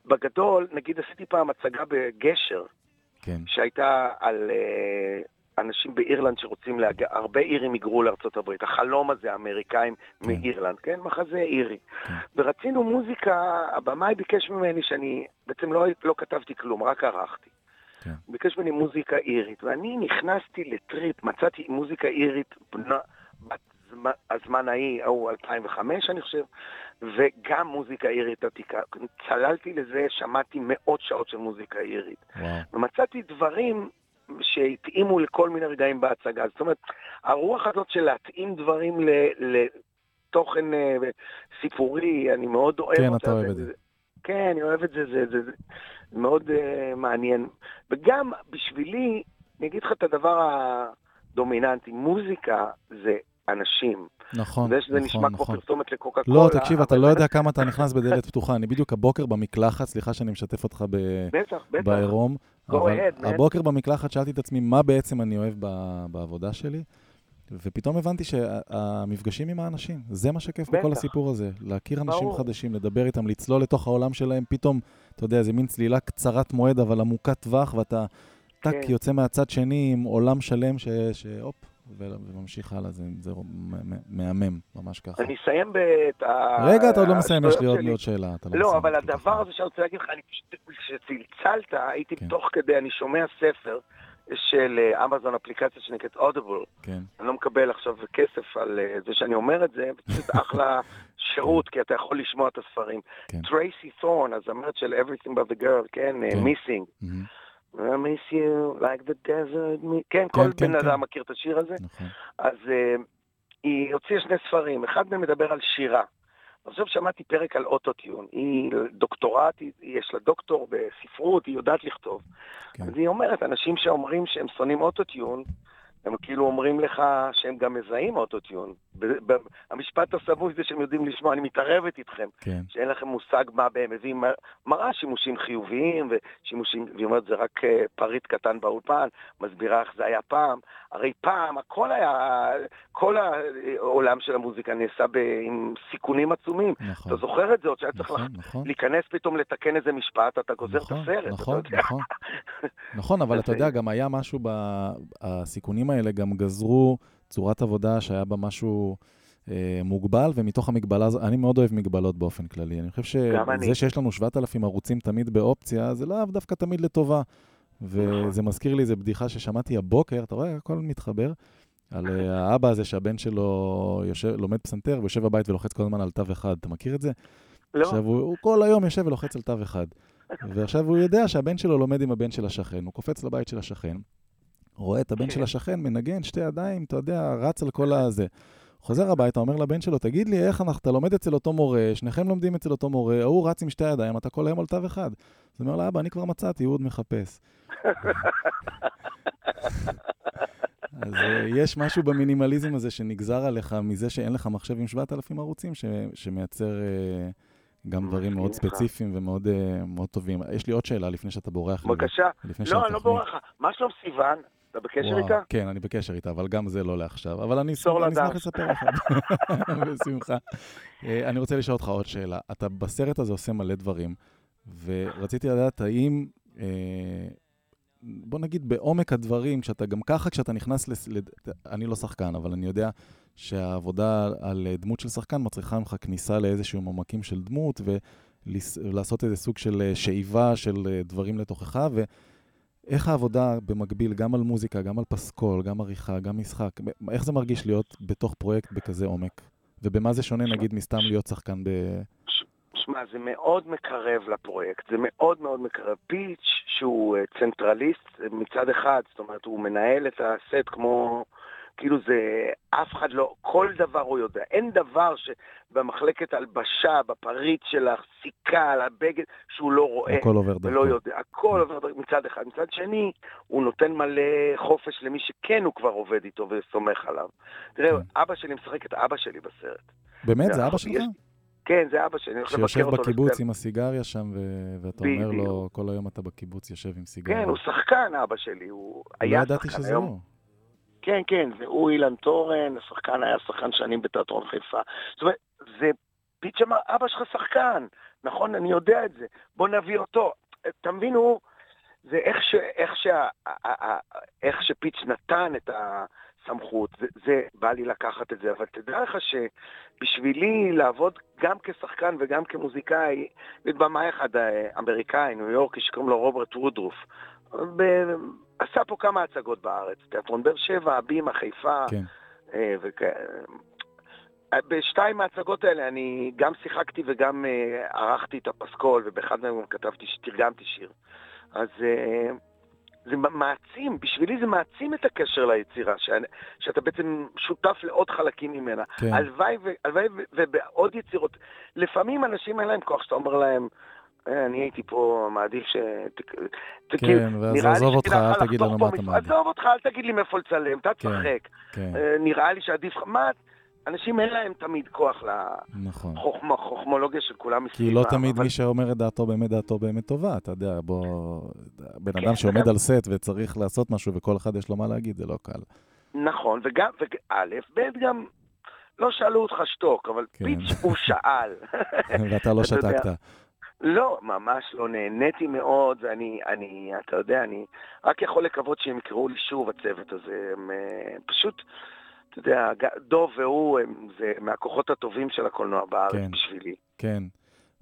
Speaker 6: בגדול, נגיד עשיתי פעם הצגה בגשר,
Speaker 2: כן,
Speaker 6: שהייתה על אה, אנשים באירלנד שרוצים להגיע, הרבה אירים היגרו לארצות הברית, החלום הזה, האמריקאים
Speaker 2: כן.
Speaker 6: מאירלנד, כן? מחזה אירי.
Speaker 2: כן.
Speaker 6: ורצינו מוזיקה, הבמאי ביקש ממני שאני, בעצם לא, לא כתבתי כלום, רק ערכתי.
Speaker 2: כן.
Speaker 6: ביקש ממני מוזיקה אירית, ואני נכנסתי לטריפ, מצאתי מוזיקה אירית בנה, בת הזמן ההיא, ההוא 2005 אני חושב, וגם מוזיקה אירית עתיקה. צללתי לזה, שמעתי מאות שעות של מוזיקה אירית.
Speaker 2: וואו.
Speaker 6: ומצאתי דברים שהתאימו לכל מיני רגעים בהצגה. זאת אומרת, הרוח הזאת של להתאים דברים לתוכן אה, סיפורי, אני מאוד אוהב
Speaker 2: כן,
Speaker 6: אותה.
Speaker 2: אתה אוהב את זה.
Speaker 6: כן, אני אוהב את זה, זה, זה, זה מאוד uh, מעניין. וגם בשבילי, אני אגיד לך את הדבר הדומיננטי, מוזיקה זה אנשים.
Speaker 2: נכון,
Speaker 6: זה שזה
Speaker 2: נכון,
Speaker 6: נשמע כמו
Speaker 2: נכון.
Speaker 6: פרסומת לקוקה קולה.
Speaker 2: לא, תקשיב, אתה לא יודע כמה אתה (laughs) נכנס בדלת פתוחה. אני בדיוק הבוקר במקלחת, סליחה שאני משתף אותך ב-
Speaker 6: בטח, בטח.
Speaker 2: בעירום, אבל. הבוקר במקלחת שאלתי את עצמי מה בעצם אני אוהב ב- בעבודה שלי, ופתאום הבנתי שהמפגשים עם האנשים, זה מה שכיף בכל. הסיפור הזה. להכיר אנשים
Speaker 6: ברור.
Speaker 2: חדשים, לדבר איתם, לצלול לתוך העולם שלהם, פתאום, אתה יודע, זה מין צלילה קצרת מועד, אבל עמוקת טווח, ואתה טק
Speaker 6: כן.
Speaker 2: יוצא מהצד שני עם עולם שלם ש- שהופ, וממשיך הלאה, זה, זה מהמם, ממש ככה.
Speaker 6: אני אסיים את ה...
Speaker 2: רגע, אתה עוד לא מסיים, יש לי עוד. עוד שאלה. אתה
Speaker 6: לא,
Speaker 2: מסיים,
Speaker 6: אבל הדבר. הזה שאני רוצה להגיד לך, אני פשוט, כשצלצלת, הייתי
Speaker 2: כן.
Speaker 6: תוך כדי, אני שומע ספר של אה, אמזון, אפליקציה שנקראת אודיבול.
Speaker 2: כן,
Speaker 6: אני לא מקבל עכשיו כסף על אה, זה שאני אומר את זה, (laughs) פשוט אחלה שירות, כי אתה יכול לשמוע את הספרים.
Speaker 2: כן.
Speaker 6: טרייסי תורן, הזמרת של Everything But the Girl, כן, אה,
Speaker 2: כן.
Speaker 6: מיסינג.
Speaker 2: מהמם,
Speaker 6: I miss you like the desert, me- כן,
Speaker 2: כן,
Speaker 6: כל
Speaker 2: כן,
Speaker 6: בן
Speaker 2: כן.
Speaker 6: אדם מכיר את השיר הזה.
Speaker 2: נכון.
Speaker 6: אז uh, היא הוציאה שני ספרים, אחד מהם מדבר על שירה. עכשיו שמעתי פרק על אוטוטיון. היא דוקטורט, היא- יש לה דוקטור בספרות, היא יודעת לכתוב.
Speaker 2: כן.
Speaker 6: אז היא אומרת, אנשים שאומרים שהם שונאים אוטוטיון, הם כאילו אומרים לך שהם גם מזהים אוטוטיון. המשפט הסמוי זה שהם יודעים לשמוע, אני מתערבת איתכם.
Speaker 2: כן,
Speaker 6: שאין לכם מושג מה בהם מביאים, מראה שימושים חיוביים ושימושים, והיא אומרת זה רק אה, פריט קטן באולפן, מסבירה איך זה היה פעם, הרי פעם הכל היה, כל העולם של המוזיקה נעשה ב, עם סיכונים עצומים.
Speaker 2: נכון.
Speaker 6: אתה זוכר את זה, עוד שהיה צריך
Speaker 2: נכון,
Speaker 6: לח-
Speaker 2: נכון.
Speaker 6: להיכנס פתאום לתקן איזה משפט, אתה גוזר את
Speaker 2: נכון,
Speaker 6: הסרט. אתה
Speaker 2: נכון. נכון. נכון, אבל אתה יודע, גם היה משהו, ב... האלה גם גזרו צורת עבודה שהיה בה משהו אה, מוגבל, ומתוך המגבלה הזו, אני מאוד אוהב מגבלות באופן כללי. אני חושב. שזה שיש לנו 7,000 ערוצים תמיד באופציה, זה לאו דווקא תמיד לטובה.
Speaker 6: נכון.
Speaker 2: וזה מזכיר לי איזו בדיחה ששמעתי הבוקר, אתה רואה, הכל מתחבר, על אה, האבא הזה שהבן שלו יושב, לומד פסנתר ויושב בבית ולוחץ כל הזמן על תו אחד. אתה מכיר את זה?
Speaker 6: לא,
Speaker 2: עכשיו, הוא, הוא כל היום יושב ולוחץ על תו אחד. (laughs) ועכשיו הוא יודע שהבן שלו לומד עם הבן של השכן, הוא קופץ לבית של השכן, רואה את הבן
Speaker 6: כן.
Speaker 2: של השכן מנגן שתי ידיים, אתה יודע, רץ על כל הזה. חוזר הביתה, אומר לבן שלו, תגיד לי, איך אנחנו, אתה לומד אצל אותו מורה, שניכם לומדים אצל אותו מורה, ההוא רץ עם שתי ידיים, אתה כל היום על תו אחד. אז הוא אומר לו, אבא, אני כבר מצאתי, הוא עוד מחפש. אז אה, יש משהו במינימליזם הזה שנגזר עליך מזה שאין לך מחשב עם 7,000 ערוצים, ש, שמייצר אה, גם דברים מאוד. ספציפיים ומאוד אה, מאוד טובים. יש לי עוד שאלה לפני שאתה בורח.
Speaker 6: בבקשה. לא, אני לא בורח. מה שלום סיוון? אתה בקשר
Speaker 2: וואו,
Speaker 6: איתה?
Speaker 2: כן, אני בקשר איתה, אבל גם זה לא לעכשיו. אבל אני אשמח. לספר לך. (laughs) בשמחה. אה, אני רוצה לשאול אותך עוד שאלה. אתה בסרט הזה עושה מלא דברים, ורציתי לדעת האם, אה, בוא נגיד בעומק הדברים, שאתה גם ככה, כשאתה נכנס, לס... לד... אני לא שחקן, אבל אני יודע שהעבודה על דמות של שחקן מצריכה ממך כניסה לאיזשהם עומקים של דמות, ולעשות איזה סוג של אה, שאיבה של דברים לתוכך, ו... איך העבודה במקביל, גם על מוזיקה, גם על פסקול, גם עריכה, גם משחק, איך זה מרגיש להיות בתוך פרויקט בכזה עומק? ובמה זה שונה, נגיד, מסתם להיות שחקן ב...
Speaker 6: שמע, זה מאוד מקרב לפרויקט, זה מאוד מאוד מקרב. פיץ', שהוא אה, צנטרליסט מצד אחד, זאת אומרת, הוא מנהל את הסט כמו... כאילו זה, אף אחד לא, כל דבר הוא יודע. אין דבר שבמחלקת הלבשה, בפריט של הסיכה, על הבגד, שהוא לא רואה.
Speaker 2: הכל עובר דרכו.
Speaker 6: ולא יודע, הכל עובר דרכו מצד אחד. מצד שני, הוא נותן מלא חופש למי שכן הוא כבר עובד איתו וסומך עליו. תראה,
Speaker 2: כן.
Speaker 6: אבא שלי משחק את אבא שלי בסרט.
Speaker 2: באמת? זה אבא שלך?
Speaker 6: כן, זה אבא שלי. אני הולך
Speaker 2: שיושב
Speaker 6: לבקר אותו
Speaker 2: בקיבוץ. עם הסיגריה שם, ו- ואתה אומר לו. כל היום אתה בקיבוץ יושב עם סיגריה.
Speaker 6: כן, הוא שחקן, אבא שלי. הוא
Speaker 2: לא
Speaker 6: היה
Speaker 2: ידעתי
Speaker 6: שחקן.
Speaker 2: שזה
Speaker 6: היום-
Speaker 2: הוא.
Speaker 6: כן, כן, זה הוא אילן תורן, השחקן היה שחקן שנים בתיאטרון חיפה. זאת אומרת, זה פיץ' אמר, אבא שלך שחקן, נכון, אני יודע את זה, בוא נביא אותו. אתה מבין, הוא, זה איך, ש, איך, שה, איך שפיץ' נתן את הסמכות, זה, זה בא לי לקחת את זה, אבל תדע לך שבשבילי לעבוד גם כשחקן וגם כמוזיקאי, במאי אחד אה, אמריקאי, ניו יורקי, שקוראים לו רוברט וודרוף. ב- עשה פה כמה הצגות בארץ, תיאטרון באר שבע, הבימה, חיפה,
Speaker 2: כן.
Speaker 6: אה, וכ... אה, בשתיים מההצגות האלה אני גם שיחקתי וגם אה, ערכתי את הפסקול, ובאחד מהם גם כתבתי, תרגמתי שיר. אז זה מעצים, בשבילי זה מעצים את הקשר ליצירה, ש... שאתה בעצם שותף לעוד חלקים ממנה.
Speaker 2: כן.
Speaker 6: הלוואי ובעוד יצירות. לפעמים אנשים אין להם כוח, שאתה אומר להם, "אה, אני הייתי פה, מעדיף ש...
Speaker 2: כן, ואז עזוב אותך, אל תגיד לנו מה אתה מעדיף.
Speaker 6: עזוב אותך, אל תגיד לי מאיפה לצלם, אתה
Speaker 2: כן.
Speaker 6: תשחק.
Speaker 2: כן,
Speaker 6: אה, נראה לי שעדיף לך, מה, אנשים אין להם תמיד כוח
Speaker 2: נכון.
Speaker 6: לחוכמולוגיה של כולם
Speaker 2: כי
Speaker 6: מסביבם.
Speaker 2: לא תמיד מי שאומר את דעתו באמת דעתו באמת טובה, אתה יודע, בוא... בן
Speaker 6: כן,
Speaker 2: אדם שעומד
Speaker 6: וגם-
Speaker 2: על סט וצריך לעשות משהו וכל אחד יש לו מה להגיד, זה לא קל.
Speaker 6: נכון, וגם, וג- א', ב', גם, לא שאלו אותך שתוק, אבל. פיץ' הוא שאל. (laughs)
Speaker 2: ואתה לא. שתקת.
Speaker 6: לא, ממש לא, נהניתי מאוד, ואני, אני, אתה יודע, אני רק יכול לקוות שהם יקראו לי שוב, הצוות הזה. הם אה, פשוט, אתה יודע, דוב והוא, הם, זה מהכוחות הטובים של הקולנוע בארץ
Speaker 2: כן.
Speaker 6: בשבילי.
Speaker 2: כן.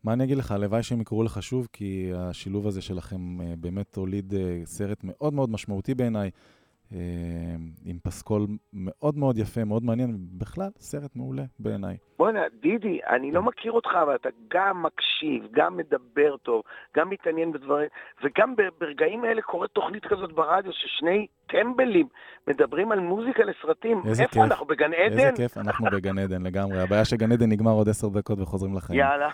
Speaker 2: מה אני אגיד לך, הלוואי שהם יקראו לך שוב, כי השילוב הזה שלכם אה, באמת הוליד אה, סרט מאוד מאוד משמעותי בעיניי, עם פסקול מאוד מאוד יפה, מאוד מעניין, בכלל, סרט מעולה בעיניי.
Speaker 6: בוא'נה, דידי, אני לא מכיר אותך, אבל אתה גם מקשיב, גם מדבר טוב, גם מתעניין בדברים, וגם ברגעים האלה קורית תוכנית כזאת ברדיו, ששני טמבלים מדברים על מוזיקה לסרטים.
Speaker 2: איזה
Speaker 6: איפה
Speaker 2: כיף.
Speaker 6: אנחנו, בגן
Speaker 2: איזה
Speaker 6: עדן?
Speaker 2: כיף, אנחנו בגן עדן לגמרי. הבעיה שגן עדן נגמר עוד עשר דקות וחוזרים לחיים.
Speaker 6: יאללה.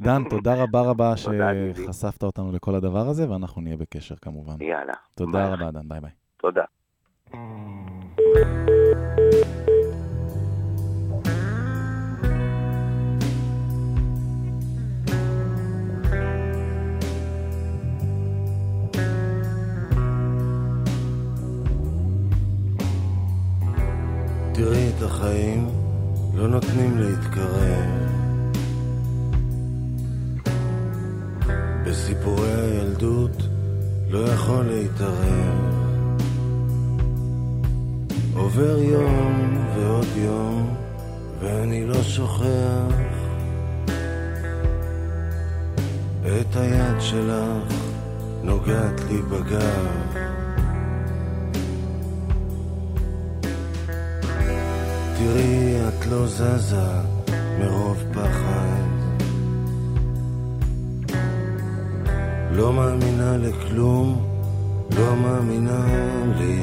Speaker 2: דן, תודה רבה רבה. (laughs) שחשפת אותנו לכל הדבר הזה, ואנחנו נהיה בקשר כמובן.
Speaker 6: יאללה.
Speaker 2: תודה. רבה, דן, ביי ביי.
Speaker 6: תודה.
Speaker 4: תראי את החיים, לא נותנים להתקרב. בסיפורי הילדות לא יכול להתערב. עובר יום ועוד יום, ואני לא שוכח את היד שלך נוגעת לי בגב. תראי, את לא זזה מרוב פחד. לא מאמינה לכלום, לא מאמינה לי.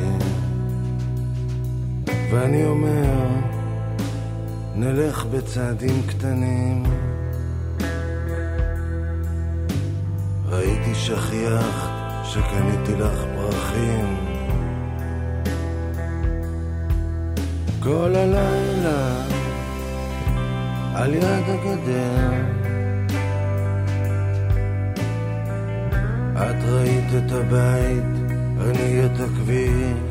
Speaker 4: ואני אומר, נלך בצעדים קטנים. ראיתי שכיח שקניתי לך פרחים. כל הלילה על יד הגדר את ראית את הבית, אני את הכביש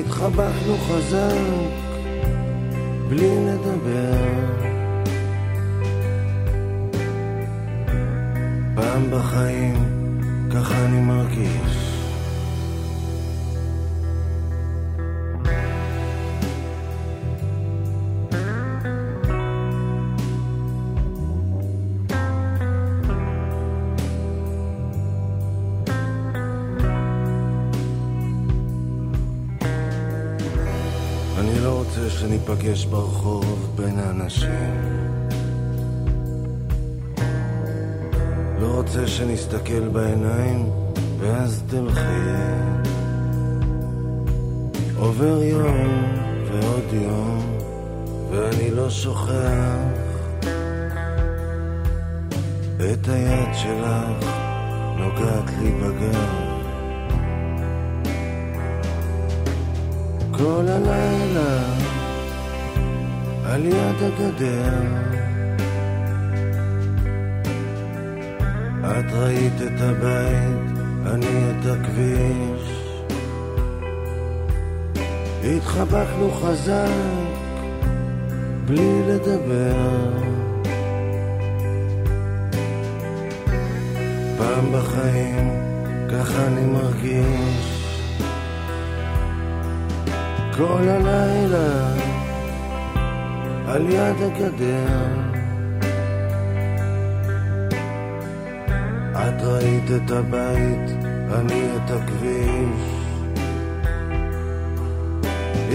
Speaker 4: התחבקנו חזק בלי לדבר. פעם בחיים ככה אני מרגיש שניפגש ברחוב בין האנשים לא רוצה שנסתכל בעיניים ואז תלכי. עובר יום ועוד יום ואני לא שוכח את היד שלך נוגעת לי בגב. כל הלילה על יד הגדר. את ראית את הבית, אני את הכביש. התחבקנו חזק בלי לדבר. פעם בחיים ככה אני מרגיש. כל הלילה על יד הגדר. את ראית את הבית, אני את הכביש.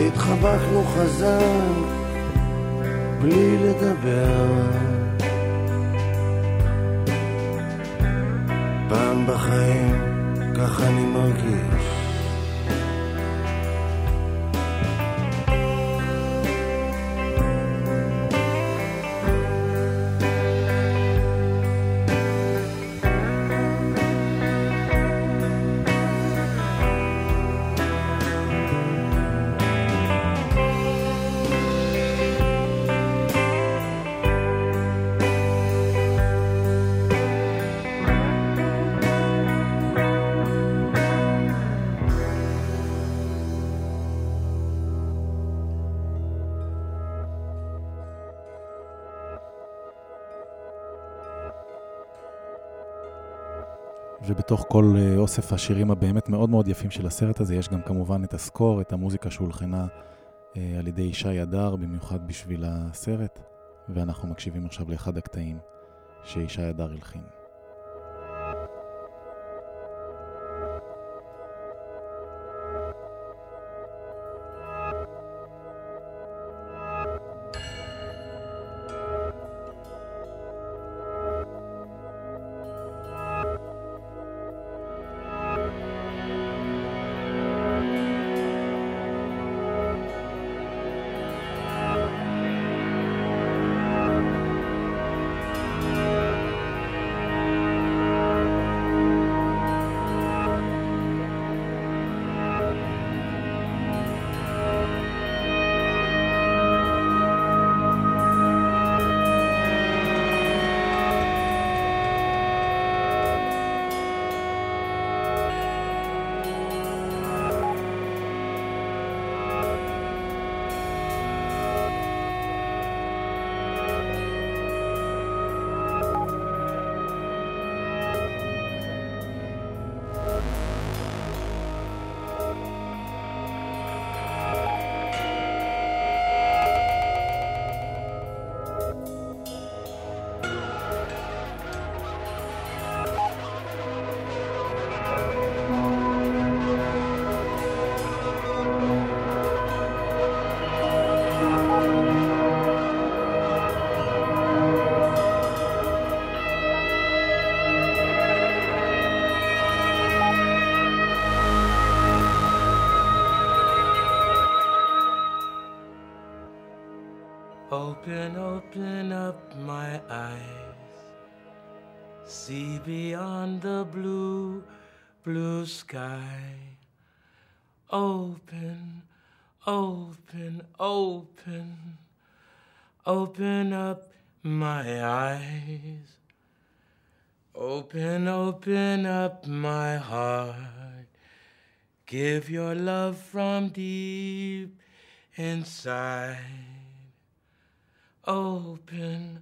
Speaker 4: התחבקנו חזק בלי לדבר. פעם בחיים ככה אני מרגיש
Speaker 2: כל אה, אוסף השירים הבאמת מאוד מאוד יפים של הסרט הזה, יש גם כמובן את הסקור, את המוזיקה שהולחנה אה, על ידי ישי הדר, במיוחד בשביל הסרט, ואנחנו מקשיבים עכשיו לאחד הקטעים שישי הדר הלחין.
Speaker 7: Open, open, up my eyes. Open, open up my heart. Give your love from deep inside. Open,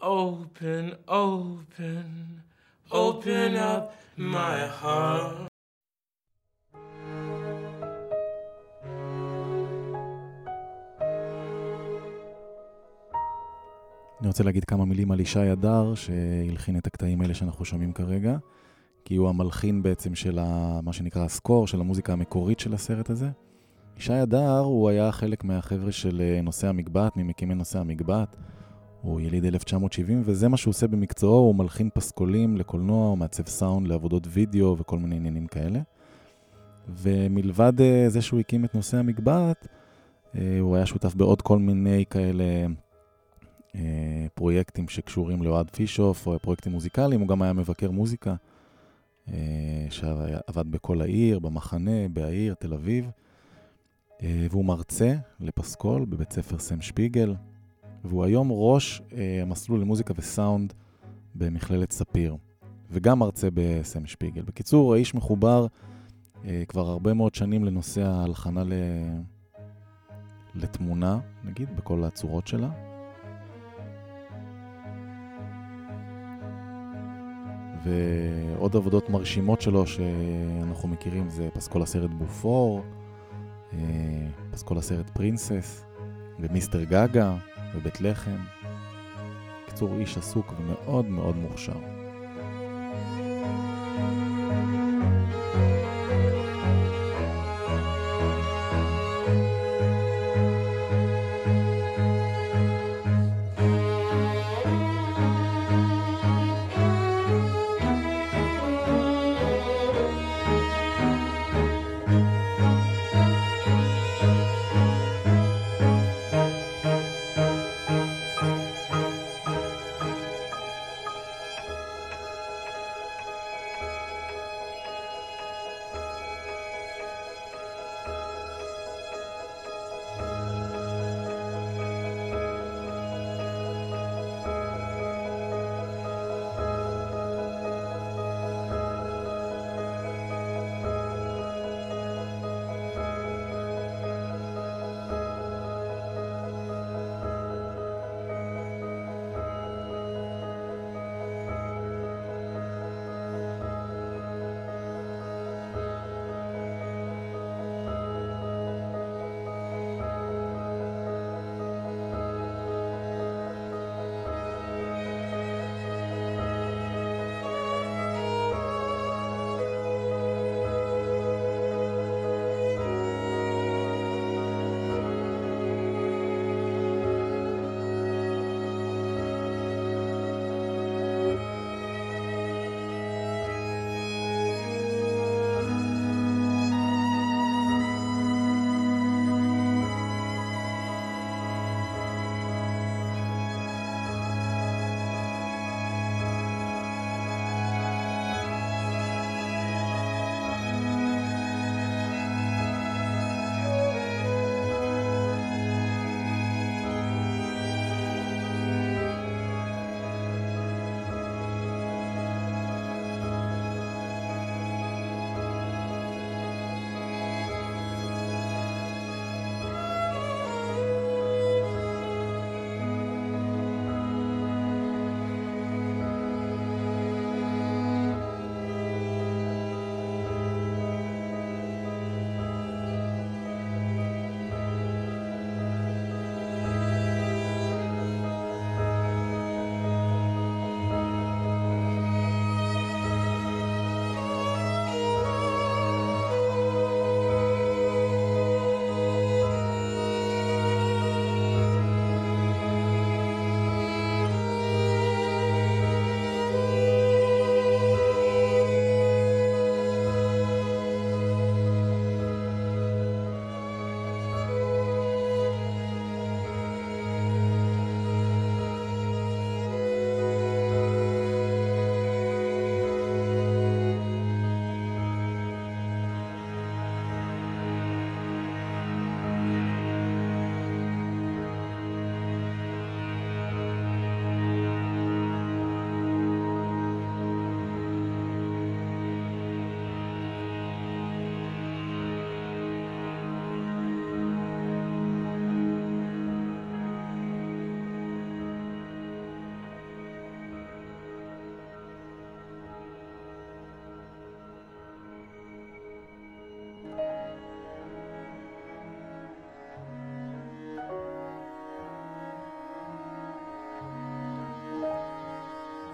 Speaker 7: open, open, open up my heart.
Speaker 2: אני רוצה להגיד כמה מילים על ישי הדר, שהלחין את הקטעים האלה שאנחנו שומעים כרגע, כי הוא המלחין בעצם של ה, מה שנקרא הסקור, של המוזיקה המקורית של הסרט הזה. ישי הדר הוא היה חלק מהחבר'ה של אה, נושא המגבעת, ממקימי נושא המגבעת. הוא יליד 1970, וזה מה שהוא עושה במקצועו, הוא מלחין פסקולים לקולנוע, הוא מעצב סאונד לעבודות וידאו וכל מיני עניינים כאלה. ומלבד אה, זה שהוא הקים את נושא המגבעת, אה, הוא היה שותף בעוד כל מיני כאלה פרויקטים שקשורים לאוהד פישוף, או פרויקטים מוזיקליים, הוא גם היה מבקר מוזיקה, שעבד בכל העיר, במחנה, בעיר, תל אביב. אה, והוא מרצה לפסקול בבית ספר סם שפיגל, והוא היום ראש אה, המסלול למוזיקה וסאונד במכללת ספיר, וגם מרצה בסם שפיגל. בקיצור, האיש מחובר אה, כבר הרבה מאוד שנים לנושא ההלחנה ל... לתמונה, נגיד, בכל הצורות שלה. ועוד עבודות מרשימות שלו שאנחנו מכירים זה פסקול הסרט בופור, פסקול אה, הסרט פרינסס, ומיסטר גגה, ובית לחם. בקיצור, איש עסוק ומאוד מאוד מוכשר.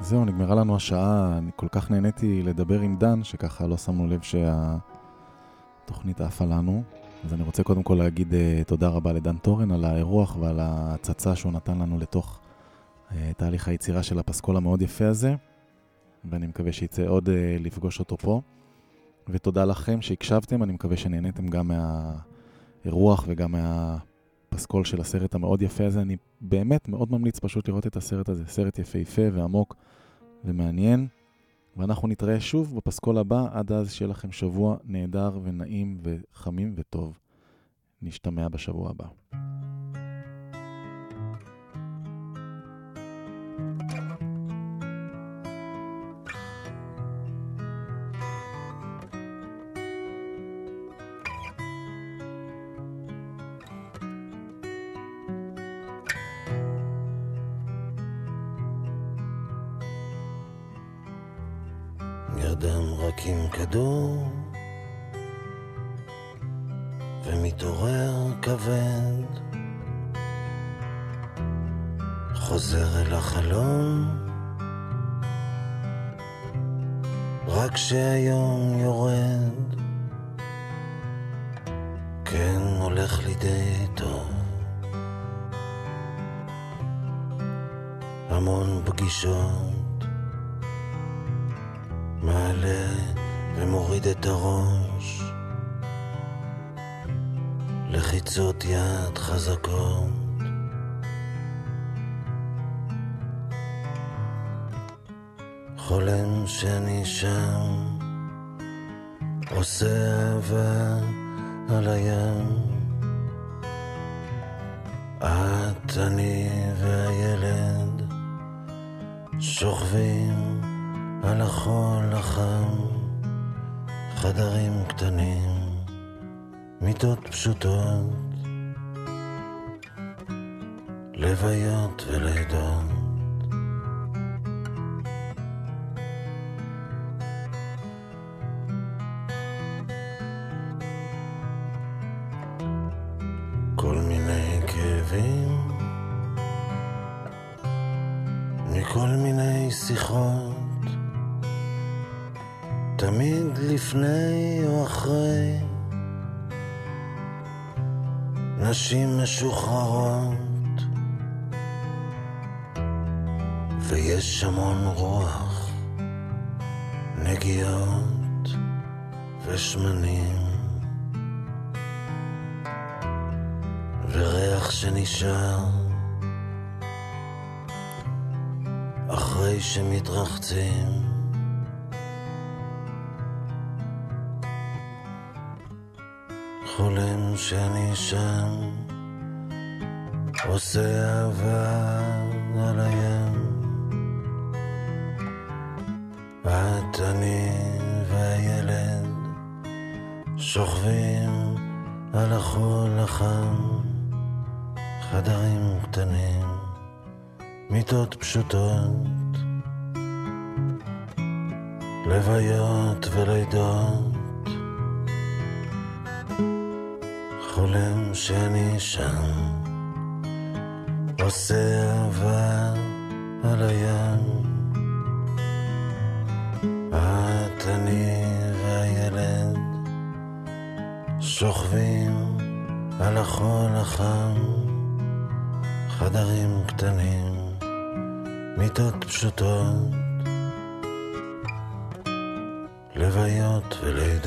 Speaker 2: זהו, נגמרה לנו השעה, אני כל כך נהניתי לדבר עם דן, שככה לא שמנו לב שהתוכנית עפה לנו. אז אני רוצה קודם כל להגיד uh, תודה רבה לדן טורן על האירוח ועל ההצצה שהוא נתן לנו לתוך uh, תהליך היצירה של הפסקול המאוד יפה הזה, ואני מקווה שיצא עוד uh, לפגוש אותו פה. ותודה לכם שהקשבתם, אני מקווה שנהניתם גם מהאירוח וגם מהפסקול של הסרט המאוד יפה הזה. אני באמת מאוד ממליץ פשוט לראות את הסרט הזה, סרט יפהפה ועמוק ומעניין. ואנחנו נתראה שוב בפסקול הבא, עד אז שיהיה לכם שבוע נהדר ונעים וחמים וטוב. נשתמע בשבוע הבא.
Speaker 4: מכל מיני שיחות. תמיד לפני או אחרי נשים משוחררות ויש המון רוח, נגיעות ושמנים וריח שנשאר שמתרחצים חולם שאני שם, עושה אהבה על הים. את, אני והילד שוכבים על החול החם, חדרים קטנים, מיטות פשוטות, לוויות ולידות. חולם שם, עושה אהבה על הים. את, אני והילד שוכבים על החול החם, חדרים קטנים, מיטות פשוטות, לוויות ולידות.